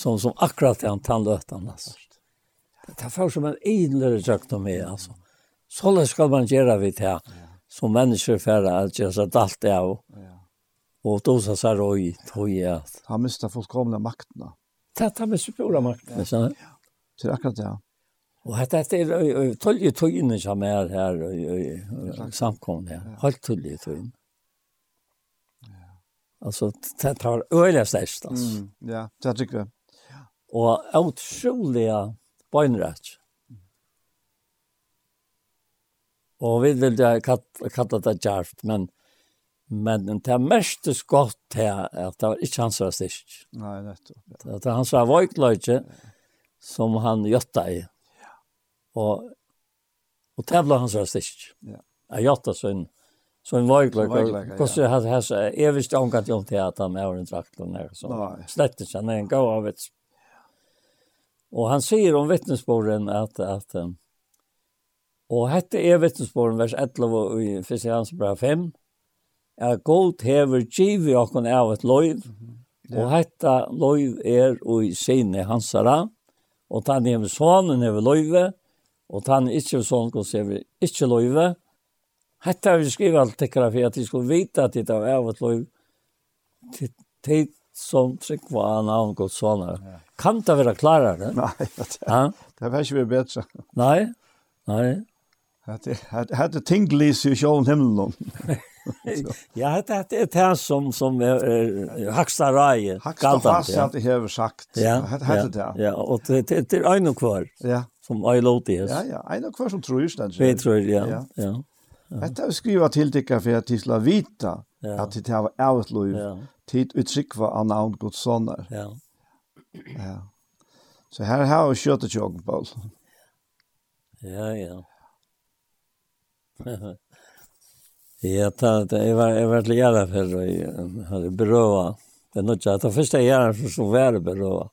G: Som, som akkurat det han tannløte han, altså. Det er først som en idlere tjøkt om meg, altså. Så skal man gjøre vidt her, som mennesker færre, at gjøre seg dalt det av.
A: Ja.
G: Og då så sa Roy, tror jag att...
A: Han miste fullkomliga makterna
G: det med symbolmakten. makt. ja.
A: Så det akkurat det.
G: Og dette er tølje tøyene som er her i samkomne her. Helt tølje tøyene. Altså, det tar øyelig størst, altså.
A: Mm, ja, det tycker jag.
G: Og utrolig bøgnrett. Og vi vil det katta det djärvt, men Men det er mest godt her at det var ikke hans var styrk.
A: Nei, nettopp. Ja.
G: Det er hans var vøykløyke som han gjøtta i. Ja. Og, og det ble hans var styrk.
A: Ja.
G: Jeg gjøtta sånn så
A: en våglag och
G: så hade här så jeg visste visst angat jag til at han er en drakt traktorn där så ikke, han er en gav av ett Og han sier om vittnesbörden at, att og hette er vittnesbörden vers 11 i Filippsens brev 5 er god hever givet okken av et loiv, og hetta loiv er og i sine hansara, og tann hever sonen hever loive, og tann ikkje sonen gos hever ikkje loive. Hetta vi skriver alt tekkara for at de skulle vite at det er av et loiv, til tid som tryggva av navn gos sonar. Kan det være klarere? [LAUGHS]
A: Nei, det var ikke vi bedre.
G: Nei, nei.
A: Hette tinglis i sjålen himmelen. [LAUGHS]
G: ja, det er det som som er haksta rai.
A: Haksta fast, Hacksta det har sagt.
G: Ja,
A: det hade det.
G: Ja, og det är en kvar.
A: Ja.
G: Som I låter det.
A: Ja, ja, en kvar som tror just stans.
G: Vi tror jag,
A: ja.
G: Ja.
A: Detta vi skriva till dig för att tisla
G: vita
A: att det har ärligt
G: lov.
A: Tid utsikva av navn Guds sonar.
G: Ja.
A: Ja. Så her har vi kjøttet ett på.
G: Ja, ja. [LAUGHS] Ja, ta, ta, jeg var, jeg var til Gjerafell, og jeg hadde berøva. Det er nok ikke det første jeg Gjerafell som var berøva.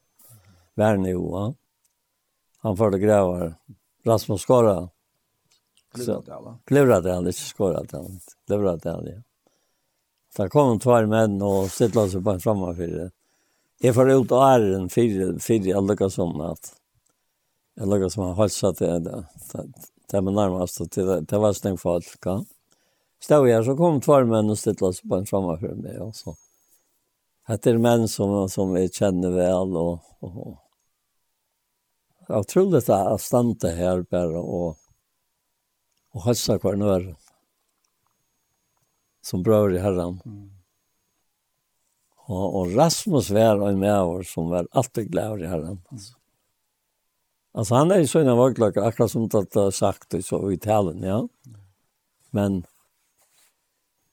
G: Verne jo, ja. Han får det grever. Rasmus Skåra. Klevradal, ikke Skåra det, han. Klivret det, han, ja. Da kom tvær menn og stilte seg på en framme for Jeg får ut av æren fire, fire jeg lukket som at jeg lukket som han holdt seg til det. Det er nærmest til det. Det var snakk folk, ja. Mm stod jag så kom två män och ställde sig på en framför mig. Och så. Det är män som, som vi känner väl och, och, och otroligt att stanna här bara och, och hälsa kvar nu som bröder i Herren. Mm. Och, och Rasmus var en med oss som var alltid glad i Herren. Alltså. Alltså han är ju så en av akkurat som det har sagt så i talen, ja. Men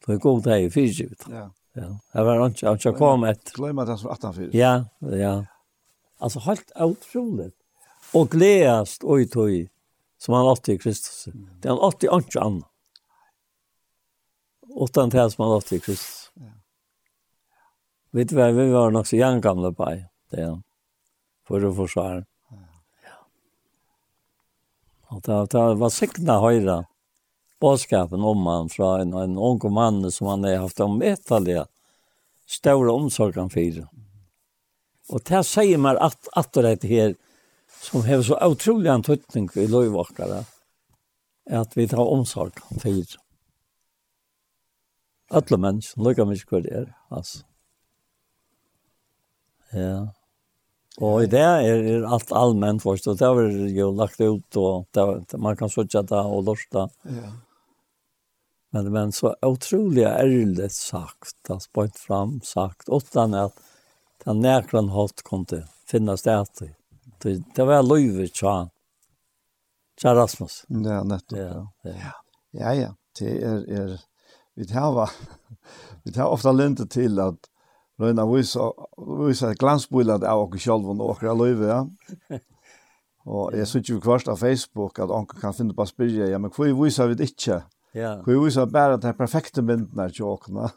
G: på en god dag i fyrtjut.
A: Ja.
G: Ja, det var ikke, han ikke kom
A: et... Gløyma det som 18-4.
G: Ja, ja. Altså, helt utroligt. Og gledast og i tog, som han åtte i Kristus. Det han åtte i ikke annet. Utan det som han åtte i Kristus. Ja. Vet du hva, vi var nok så gjerne gamle på det han. For å forsvare. Ja. Og det var sikkert høyre. Ja bådskapen om han fra en, en ung mann som han har haft om etterlige store omsorgen for. Og det sier meg at, at det her, som har så utrolig en tøtning i løyvåkere, at vi tar omsorg for. Alle mennesker, lykke mye hva det er, altså. Ja. Og i det er er alt allmenn forstå. Det har vi jo lagt ut, og det, man kan søtja det og lorsta.
A: Ja.
G: Men, men så otroligt ärligt sagt, det har spått fram sagt, utan att den näkran hatt kom finnas där. Det, det var livet tja, tja Rasmus.
A: Ja, nettopp.
G: Ja,
A: ja.
G: Ja,
A: ja. Det är, är vi tar vi tar ofta lente till att Røyna visa, visa glansbøylet av oss selv og åkere løyve, ja. Og jeg synes jo kvart av Facebook at onker kan finne på å spyrja, ja, men hvor viser vi det ikke?
G: Ja.
A: Hvor vi så bare det er perfekte myndene til åkene.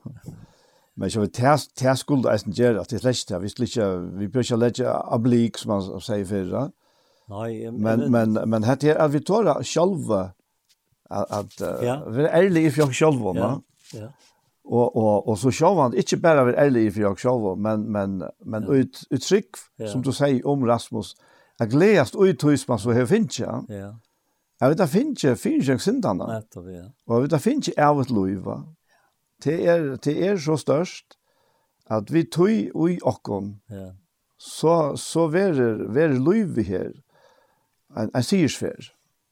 A: Men så vi tar skuld eisen gjør at det er slett Vi slett ikke, vi bør ikke lette ablik, som man sier før.
G: Nei,
A: men... Men, men, det er at vi tåra selv at,
G: ja.
A: vi er ærlige i oss selv.
G: Ja,
A: ja. Og, og, og så sjå han, ikke bare vi er ærlige i oss selv, men, men, men ja. ut, uttrykk,
G: ja.
A: som du sier om Rasmus, er gledast ut hos man så har finnes, ja.
G: Ja
A: Jeg vet, det finnes ikke, finnes ikke syndene.
G: Nettopp, ja.
A: Og jeg vet, det finnes ikke av et liv. Det er, det er så størst at vi tog i åkken,
G: ja.
A: så, så verer, verer liv vi her en, en sigersfær.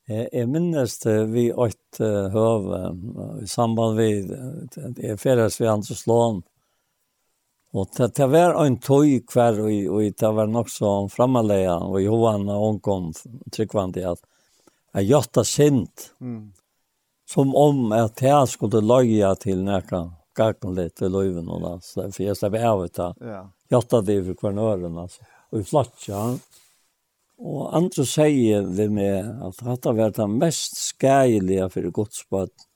G: Jeg, jeg minnes det vi åt uh, høve i samband med det er ferdes ved andre slån. Og det, det var en tøy hver, og, og det var nok så fremmedleia, og Johan og omkom tryggvandig at en jotta sint,
A: mm.
G: som om at jeg skulle løye til nækka gakken litt i løyven og da, så for jeg slapp av ut da.
A: ja.
G: jotta det for kvarnøren, altså. Og i flott, ja. Og andre sier vi med at dette var det mest skægelige for godsbøtt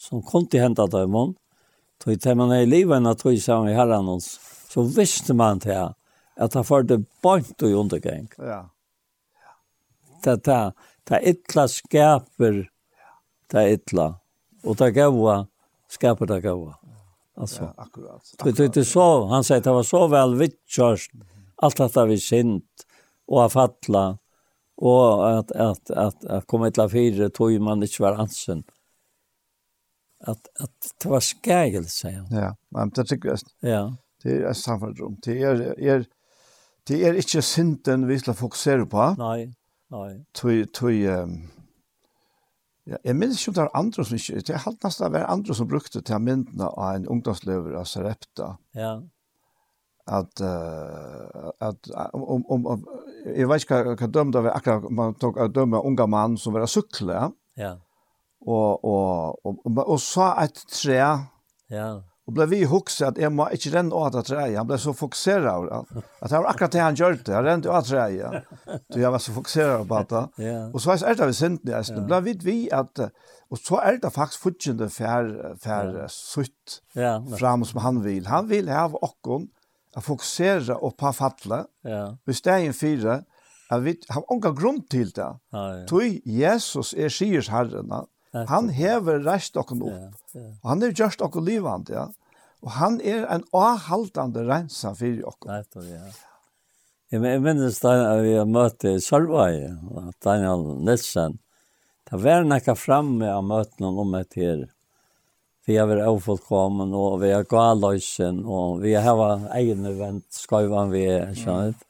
G: som kom til hentet av dem. Så til man er i livet enn at vi sammen i herren hans, så visste man til at han førte bønt og undergang.
A: Ja.
G: Det er det det ytla skaper det ytla. Og det gaua skaper det gaua. Alltså.
A: Ja, akkurat.
G: Det det så han säger det var så väl vitchast allt detta vi synd och att falla och att att att att komma till fyra tog man inte var ansen. Att att det var skägel säger han.
A: Ja, men det tycker jag.
G: Ja.
A: Det är samma rum. Det är är det är inte synden vi ska fokusera på.
G: Nej. Nej.
A: Tui tui um, ja, jeg minns ikke om det er andre som ikke, det er halvt nesten av andre som brukte til myndene av en ungdomsløver av Sarepta.
G: Ja.
A: At, uh, at om, om, om, jeg vet ikke hva, hva dømte av, akkurat man tok av dømme unga mann som var sykle. Ja.
G: Og,
A: og, og, og, og, og, så et tre.
G: Ja.
A: og, Og ble vi hukse at jeg må ikke renne av det treet. Han ble så fokuseret av det. At det var akkurat det han gjør det. Han renne av treet. Så jeg var så fokuseret på det. [LAUGHS] Og så er det vi sint i eisen. Ble vi vi at, og så er det faktisk fortjende for, for yeah. sutt
G: yeah.
A: fram som han vil. Han vil have åkken å fokusere og på fatle.
G: Yeah.
A: Hvis det er en fire, jeg vet, har ikke grunn til det.
G: Ja.
A: Tøy Jesus er sier herrene. Ja Han hever reist okken opp.
G: Ja, ja.
A: Og han er gjørst okken livand, ja. Og han er en avhaltande rensa fyrir
G: okken. ja. Jeg minnes da vi møtte i Sørvøy, Daniel Nilsen. Det var nekka framme av møtene om et her. Vi har vært avfullkommen, og vi har gått løsen, og vi har vært egen event, skøyvann vi, skjønner du?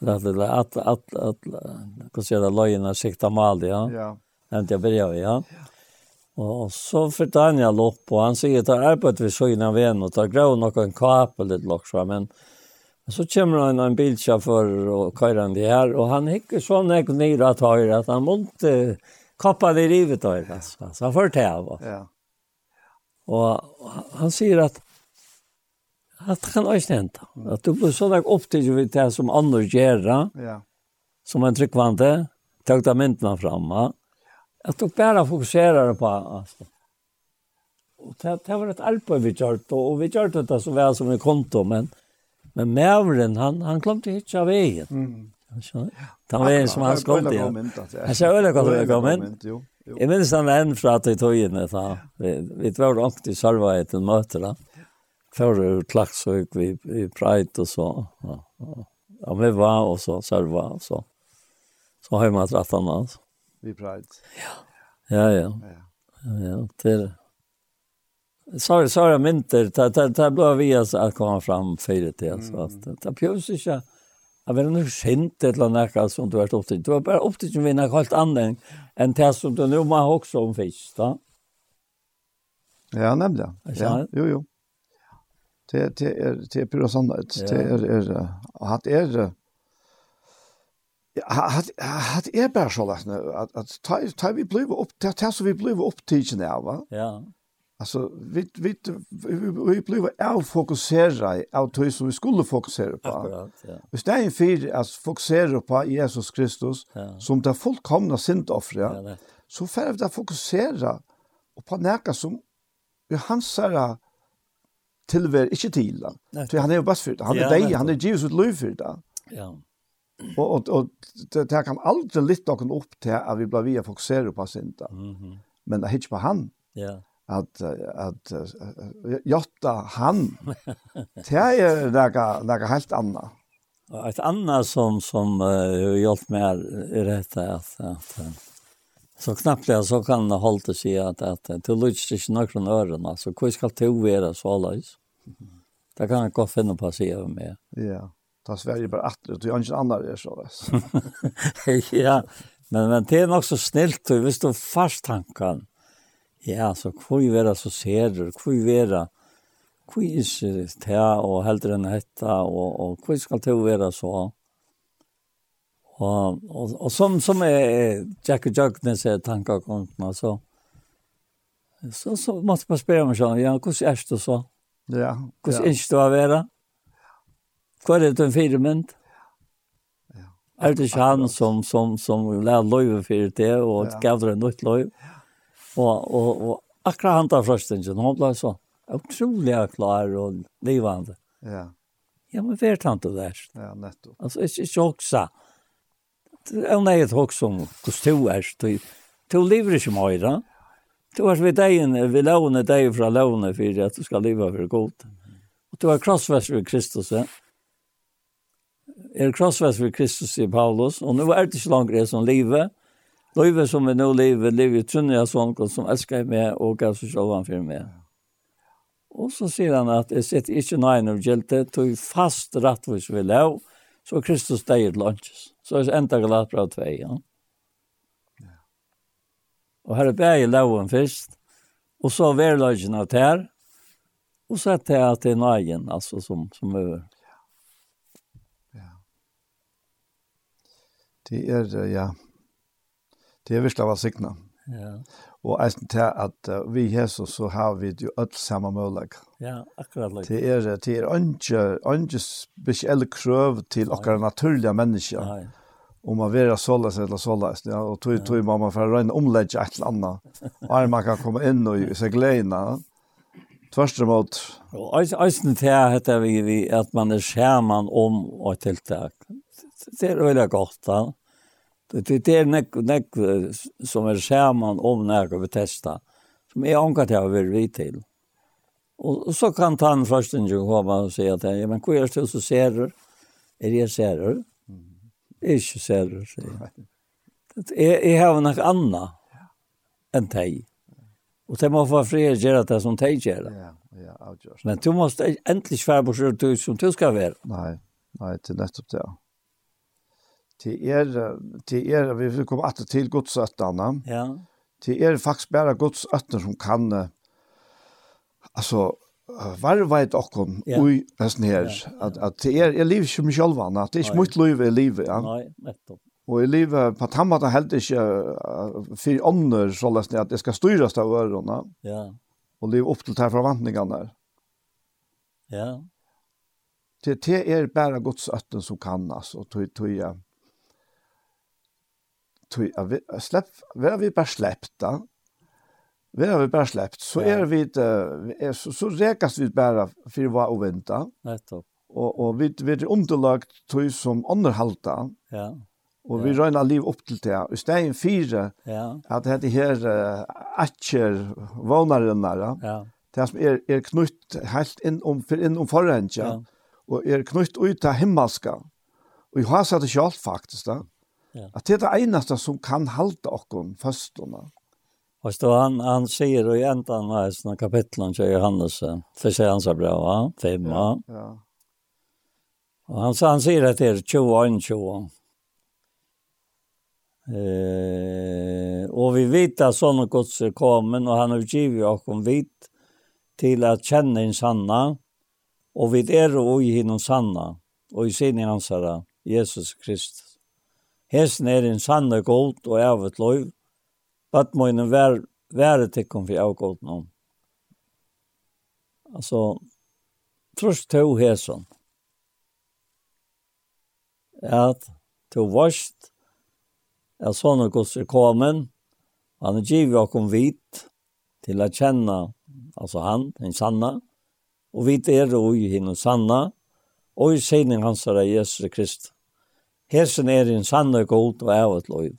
G: Det är att att att kan se det lojen sikta mal ja.
A: Ja.
G: Nämnde jag börjar ja. Og så fyrte han opp, og han sier at jeg arbeidet ved søgn av en, og tar grå noen kapel litt loksa, men så kommer han en bilsjåfør og kører han det her, og han hikker sånn jeg nyr at høyre, at han måtte kappa det i rivet høyre, altså. Så han får til av.
A: Ja.
G: Og han sier at at det kan også hente. At du blir sånn opptidig ved det som andre gjør,
A: ja.
G: som en tryggvante, tøkte myndene fram, ja at du bare fokuserer på altså. Og det, det var et arbeid vi gjort og vi gjort det så vel som vi konto men men Mävren han han klämde inte av veien.
A: Mm.
G: Så. Han var en som han
A: skott
G: i. Han sa öle kom det
A: kom in.
G: Jeg minns han en fra til togene, da. vi vi var långt i själva ett möte då. För klaxsök vi i Pride og så. Ja. Ja, vi var og så själva så. Så har man träffat honom altså
A: vi Pride.
G: Ja, ja.
A: Ja,
G: ja. Det så Sorry, sorry, mynter. Det, det, det blev vi att komma fram fyra till. så Mm. Det behövs inte Jag vet inte skint ett eller annat som du har varit upptidigt. Du var bara upptidigt med något helt annat än det som du nu har också om fisk. Då.
A: Ja,
G: nämligen.
A: Ja, jo, jo. Det, det er, det är pura sannhet. Det er, er, att är, Hat er bare så lagt, at, at ta, ta vi blive opp, ta, ta så vi blev opptidgen av, va?
G: Ja.
A: Alltså vi vi vi blive av fokusera av det som vi skulle fokusere på.
G: Akkurat, ja.
A: Istället för at fokusere på Jesus Kristus
G: ja.
A: som det fullkomna syndoffret,
G: ja,
A: så får vi fokusera på något som vi hansar tillver inte
G: till.
A: För han är jo bara för det. Han är
G: dig,
A: han är Jesus ut liv för det.
G: Ja.
A: Och och og det här kan aldri lite någon upp till att vi blir via fokusere på synda.
G: Mhm.
A: Men det hitch på han.
G: Ja.
A: Att att jotta han. Det [LAUGHS] är några några helt
G: annorlunda. Ett annat som som har hjälpt mig är detta att att så knappt jag så kan hålla sig att att du lyssnar inte några från öronen så hur ska du vara så alls. Det kan jag gott finna på sig med.
A: Ja ta Sverige bara att det är ingen annan är så [LAUGHS]
G: ja, men men det är nog så snällt och visst du fast tankan. Ja, så kvui vera så ser du, kvui vera kvui is ta og heldur enn hetta og og kvui skal til vera så. Og og, og som som er Jack og Jackness er tankar komt nå så. Så så måste man spela med sån. Ja, kus är det så?
A: Ja, Kus
G: är det att vara? Hva er det en firemynd? Ja. Er det ikke han som, som, som lær løyve for det, og
A: ja.
G: gav det en nytt løyve? Og, og, og akkurat han tar frøstingen, hun ble så utrolig klar og livende.
A: Ja.
G: Ja, men vet han det der?
A: Ja, nettopp.
G: Altså, ikke, ikke også. Det er jo nøyet også om hvordan du er. Du, du lever ikke mer, da. Du er ved deg, vi låner deg fra lånet for at du skal leve for godt. Og du er krossvest ved Kristus, ja er krossfest for Kristus i Paulus, og nå er det ikke langt det som livet. Livet som vi nå lever, lever trunner jeg sånn, som elsker meg og gav seg selv for meg. Og så sier han at jeg sitter ikke nøyen av gjelte, tog fast rettvis vi lov, så Kristus deg et lunches. Så er det enda glatt bra tvei, ja. Og her er bare loven først, og så verløgjen av tær, og så er det at det er nøyen, altså, som, som er
A: det er, ja, det er virkelig av signa.
G: Ja.
A: Og eisen til at uh, vi Jesus så har vi jo alt samme mulighet.
G: Ja, akkurat like.
A: Det er, det er ikke, ikke spesielle krøv til okkar naturlige mennesker.
G: Nei.
A: Om man vera såles eller såles. Ja, og tog, tog man må få røyne omlegge et eller annet. [LAUGHS] Og man kan komme inn og se gledene. Tvørst imot.
G: Og eisen til heter vi, vi, at man er skjermen om og tiltak. Det er veldig godt da. Ja Det, det er nek, nek som er saman om nek vi testa, som jeg anker til å være vidt til. Og, og så kan han en ikke komme og si at ja men hva er det som ser du? Er jeg ser du? Ikke ser du, sier jeg. Jeg, jeg har nek anna enn teg. Og det må få fri å gjøre det som teg gjør.
A: Ja, ja, avgjørst.
G: Men du måste endelig være på sjøen som du skal være.
A: Nei, nei, til nettopp det, ja til er, til er, vi vil komme alltid til godsøttene.
G: Ja.
A: Til er faktisk bare godsøttene som kan, altså, varva et okkon
G: yeah.
A: ui hesten her, yeah. at, at det er, jeg lever ikke meg selv anna, det er ikke mye liv i livet, ja.
G: Nei, nettopp.
A: Og i livet, på tamma det helt ikke uh, for ånder, så lesten at det skal styres av ørene,
G: ja.
A: og liv opp til de forventningene der.
G: Ja.
A: Det, det er bare godsøtten som kan, altså, tog, tog, ja tog at vi slepp, vi har vi bare sleppt da, vi har vi bare sleppt, så er vi, er, så, så rekas vi bare for hva og vente.
G: Nettopp.
A: Og, og vi, vi er underlagt tog som underhalta.
G: Ja.
A: Og vi røyna liv opp til det. I stedet fire,
G: ja.
A: at dette her uh, atjer vånarene,
G: ja.
A: det som er, er knytt helt inn om, for, inn om forhengen, ja. og er knytt ut av himmelska. Og jeg har sett det selv faktisk da.
G: Ja.
A: At det er det eneste som kan halte okken fastorna.
G: Og så han han säger i ändan av sånne kapitlen til Johannes for seg han så bra va Fem, Ja.
A: ja.
G: Og han han sier at det er 21 21. Eh og vi vet at sånne gods er kommet, og han har givet oss vidt til at kjenne en sanna og vi er och i henne sanna og i sin hans herre, Jesus Kristus. Hesten er en sanne god og ævet løyv, badmøyne vær, være tikkum for jeg god nå. Altså, trus to hesen, at to varst, at sånne gods er kommet, han er givet okkom vit, til å kjenne, altså han, den sanna, og vit er og i henne sanna, og i sening hans er Jesus Kristus. Hesen er en sanne god og av et lov.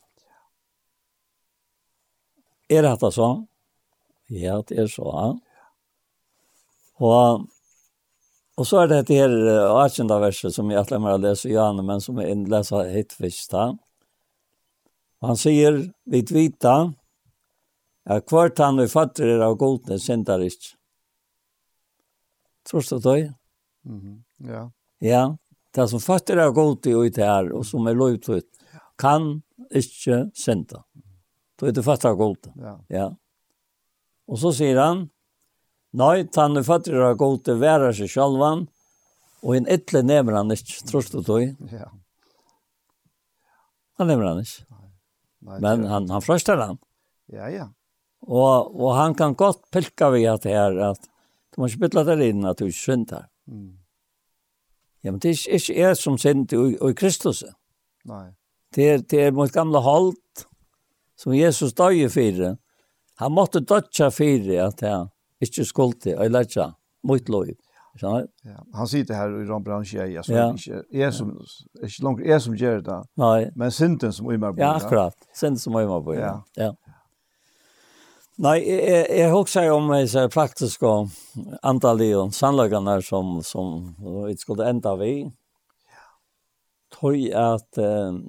G: Er dette så? Ja, det er så. Ja. Og, og så er det dette her 18. verset som jeg atlemmer å lese i Janne, men som jeg leser helt først. Han sier, vi tvita, at hvert han vi fatter er av godene synder ikke. Tror du det?
A: Mm -hmm. Ja.
G: Ja det som fatter er godt i ut her, og som er lovt ut, kan ikke sende. Da er det fatter godt.
A: Ja.
G: ja. Og så sier han, Nei, han er fatter er godt i være seg sjalvan, og en etle nemer han ikke, tror du det.
A: Ja.
G: Han nemer han ikke. Men han, han frøster han.
A: Ja, ja.
G: Og, og han kan godt pilka vi at det her, at du må ikke bytte det inn at du ikke synder.
A: Mm.
G: Ja, men det er ikke jeg som sendte i, i Kristus.
A: Nei.
G: Det er, det er mot gamle halt som Jesus døg i fire. Han måtte dødja fire at han ikke skulle til å lærte mot lov.
A: Ja, han sitter her i Rambran tjej, altså
G: ja.
A: ikke, jeg som, ikke langt, jeg som gjør det,
G: Nei.
A: men synden som øymer på.
G: Ja, akkurat, synden som øymer på,
A: ja.
G: ja. ja. Nei, jeg, jeg husker om jeg ser praktisk og antallet og sannløkene som, som vi skulle enda vi. Tøy at eh,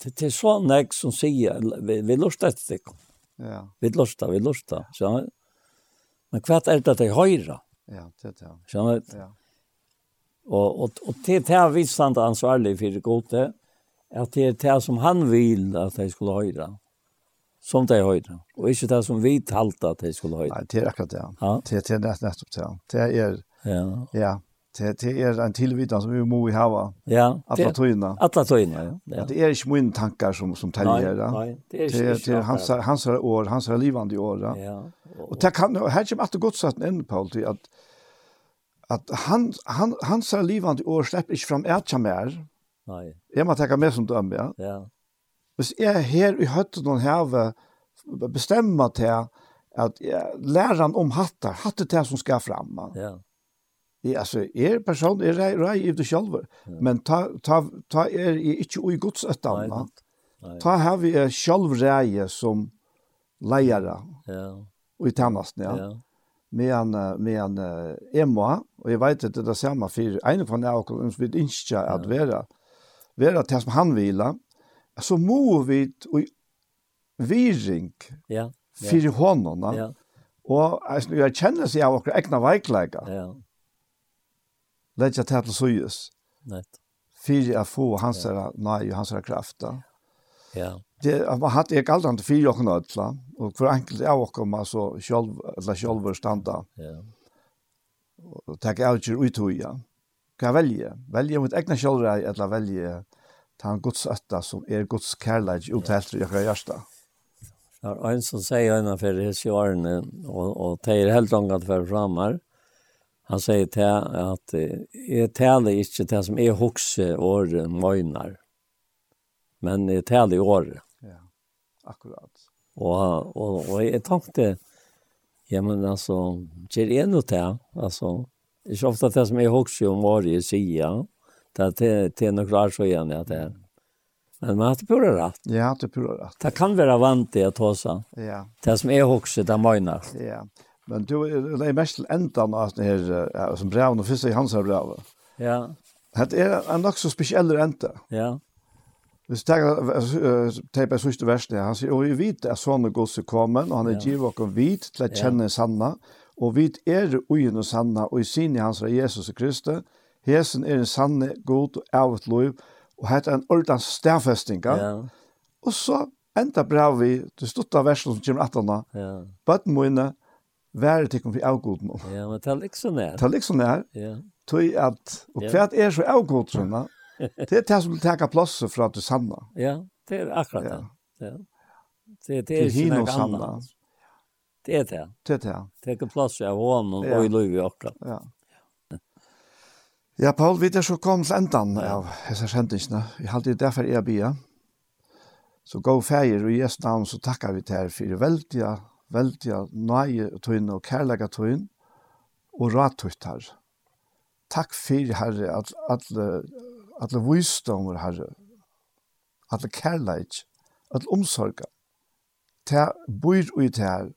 G: det, det er sånn jeg som sier, vi, vi lurer etter det.
A: Ja.
G: Vi lurer, vi lurer. Skjønner du? Men hva er det til høyre?
A: Ja, det er det.
G: Skjønner du?
A: Ja.
G: Og, og, og til det er vi ansvarlig for det gode, at det er det som han vil at de skulle høyre. Ja som de høyde. Og ikke det som vi talte at det skulle høyde.
A: Nei, det er akkurat det.
G: Ja.
A: Det, det er nett, nettopp det. Det er,
G: ja.
A: ja. Det, det er en tilvidan som vi må i
G: hava.
A: Ja.
G: Atla
A: tøyna.
G: Atla tøyene, ja.
A: Det er ikke mine tankar som, som teller. Nei,
G: nei. Det er ikke,
A: det er hans, hans år, hans livande år. Ja. Og, det kan, her kommer alltid godt satt inn, på til at, at han, han, hans livande år slipper ikke fram etkja mer.
G: Nei.
A: Jeg må tenke mer som dømme, ja.
G: Ja
A: hvis jeg her i høttet noen heve bestemmer til at jeg lærer han om hattar, hattar til som skal fram. Ja. Jeg, altså, er person, er rei, rei i det selv, men ta, ta, ta er jeg ikke ui gods etter
G: han.
A: Ta har vi selv rei som leiere
G: ja.
A: og i tjennesten, ja.
G: ja.
A: Med en, med en uh, emo, og jeg vet at det er det samme for en av henne, som vi ikke at være, være til som han viler, så må vi i viring
G: ja, ja.
A: fyrir honom. Ja. Og altså, jeg kjenner seg av okra egna veikleika.
G: Ja.
A: Letja til til suyes.
G: Nett.
A: Fyrir jeg få hans ja. nei og hans kraft. Ja.
G: ja.
A: Det man hade jeg aldri til fyra och nödla Og hver enkelt jag och om alltså själv eller själv standa.
G: Ja.
A: Og takk jag ut ur utoja. Hva välja. Välja mot egna själva eller välja han Guds ötta som er Guds kærleik uthelt i våra hjärsta.
G: Det er en som säger innanför årene, og, og det er helt langt långt för framar. Han säger till att jeg taler ikke det som er hokse året møgnar, Men jeg taler i året.
A: Ja, akkurat.
G: Og, og, og jeg tenkte, ja men altså, det är noe til, altså, det är ofta det som er hokse om året i Sia. Det är det är nog klart så igen ja det. Men man hade pura rätt.
A: Ja, hade pura rätt.
G: Det kan vara vant det att hosa.
A: Ja.
G: Det som är också det menar.
A: Ja. Men du det är mest ändan av det här som brev och första i hans brev.
G: Ja.
A: Det är en också speciell ränta.
G: Ja.
A: Hvis jeg tenker på sørste verset, han sier, og vi vet at sånne gods er kommet, og han er givet oss vit til å kjenne sanna, og vit er ugen og sanna, og i sin i hans Jesus Kristus, Hesen er en sanne, god og ævet lov, og hette en ordens stedfesting. Ja. Og så enda brev vi, du stått av versen som kommer attana,
G: ja.
A: bøtten må inne, være til å kommer vi nå.
G: Ja, men det er liksom nær.
A: Det er liksom nær.
G: Ja.
A: Tøy at, og hva er så avgoden, det er det som vil teka plass for at du sanna.
G: Ja, det er akkurat det. Ja. Det, det er ikke noe annet. Det er det.
A: Det er det.
G: Det er ikke plass av hånden og i livet akkurat.
A: Ja. Ja, Paul, vi er så kom til endan av hese sendingsene. Vi halte det derfor jeg bia. Så gå feir og i Jesu navn så takkar vi til her for veldige, veldige nøye tøyne og kærlega tøyne og rattøyt her. Takk for herre, at alle, alle visdommer herre, alle kærleik, alle omsorga. til bor ui til her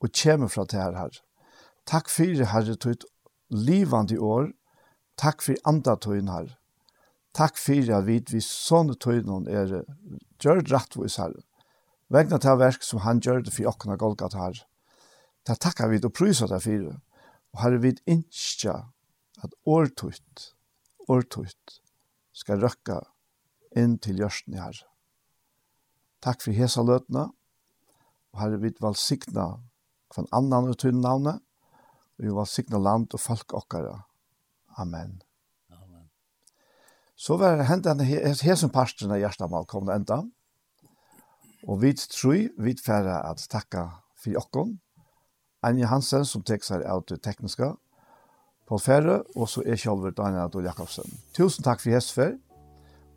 A: og kjemur fra til her herre. Takk for herre tøyt livande år, Takk for andre tøyen her. Takk for at vi vi sånne tøyen er gjør rettvis her. Vegna til verk som han gjør det for åkne golgat her. Da takkar vi og pryser det for. Og her vi innskja at årtøyt, årtøyt skal røkka inn til gjørsten her. Takk for hesa løtene. Og her vi valsikna hver annan ut til navnet. Og vi valsikna land og folk okkara Amen.
G: Amen.
A: Så var det hendan her som av hjertemål kom det enda. Og vi tror vi færre at takka for jokken. Anja Hansen som tek seg av det tekniske. Paul Færre, og så er Kjolver Daniel Adol Jakobsen. Tusen takk for hestfer.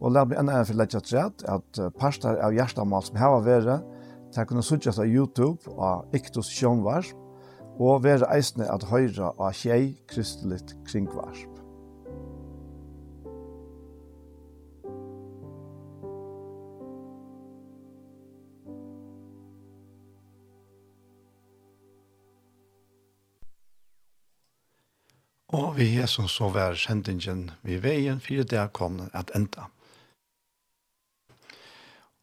A: Og la meg enda en for legge trett at parster av hjertemal som har vært, takk kunne suttje seg YouTube og Iktus Sjønvarsp og være eisne at høyra av tjei kristeligt kringvarp. Og vi Jesus så vær kjentingen vi veien fire der kommet at enda.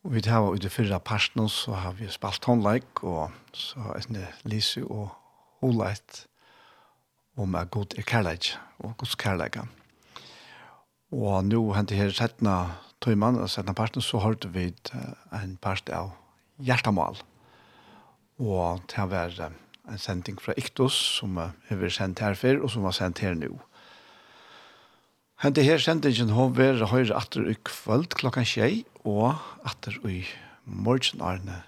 A: Og vi tar ut i fyrre parten, så har vi spalt håndleik, og så er det Lise og holet om at god er kærleik og gods kærleik. Og nå hentet her 13. tøymann og 17. parten så hørte vi en part av hjertemål. Og det har var en sending fra Iktos som har vært sendt her før og som var sendt her nå. Hentet her sendingen har vært høyre atter i kvöld klokkan tjei og atter i morgenarne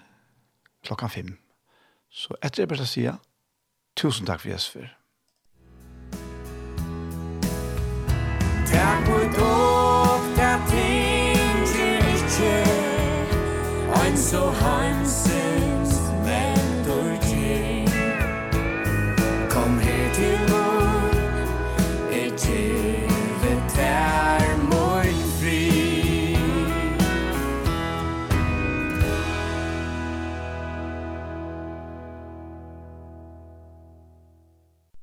A: klokkan fem. Så etter jeg bare sier, Tusen takk for Jesper.
E: Takk for dog, der ting til ikke, ein så hansen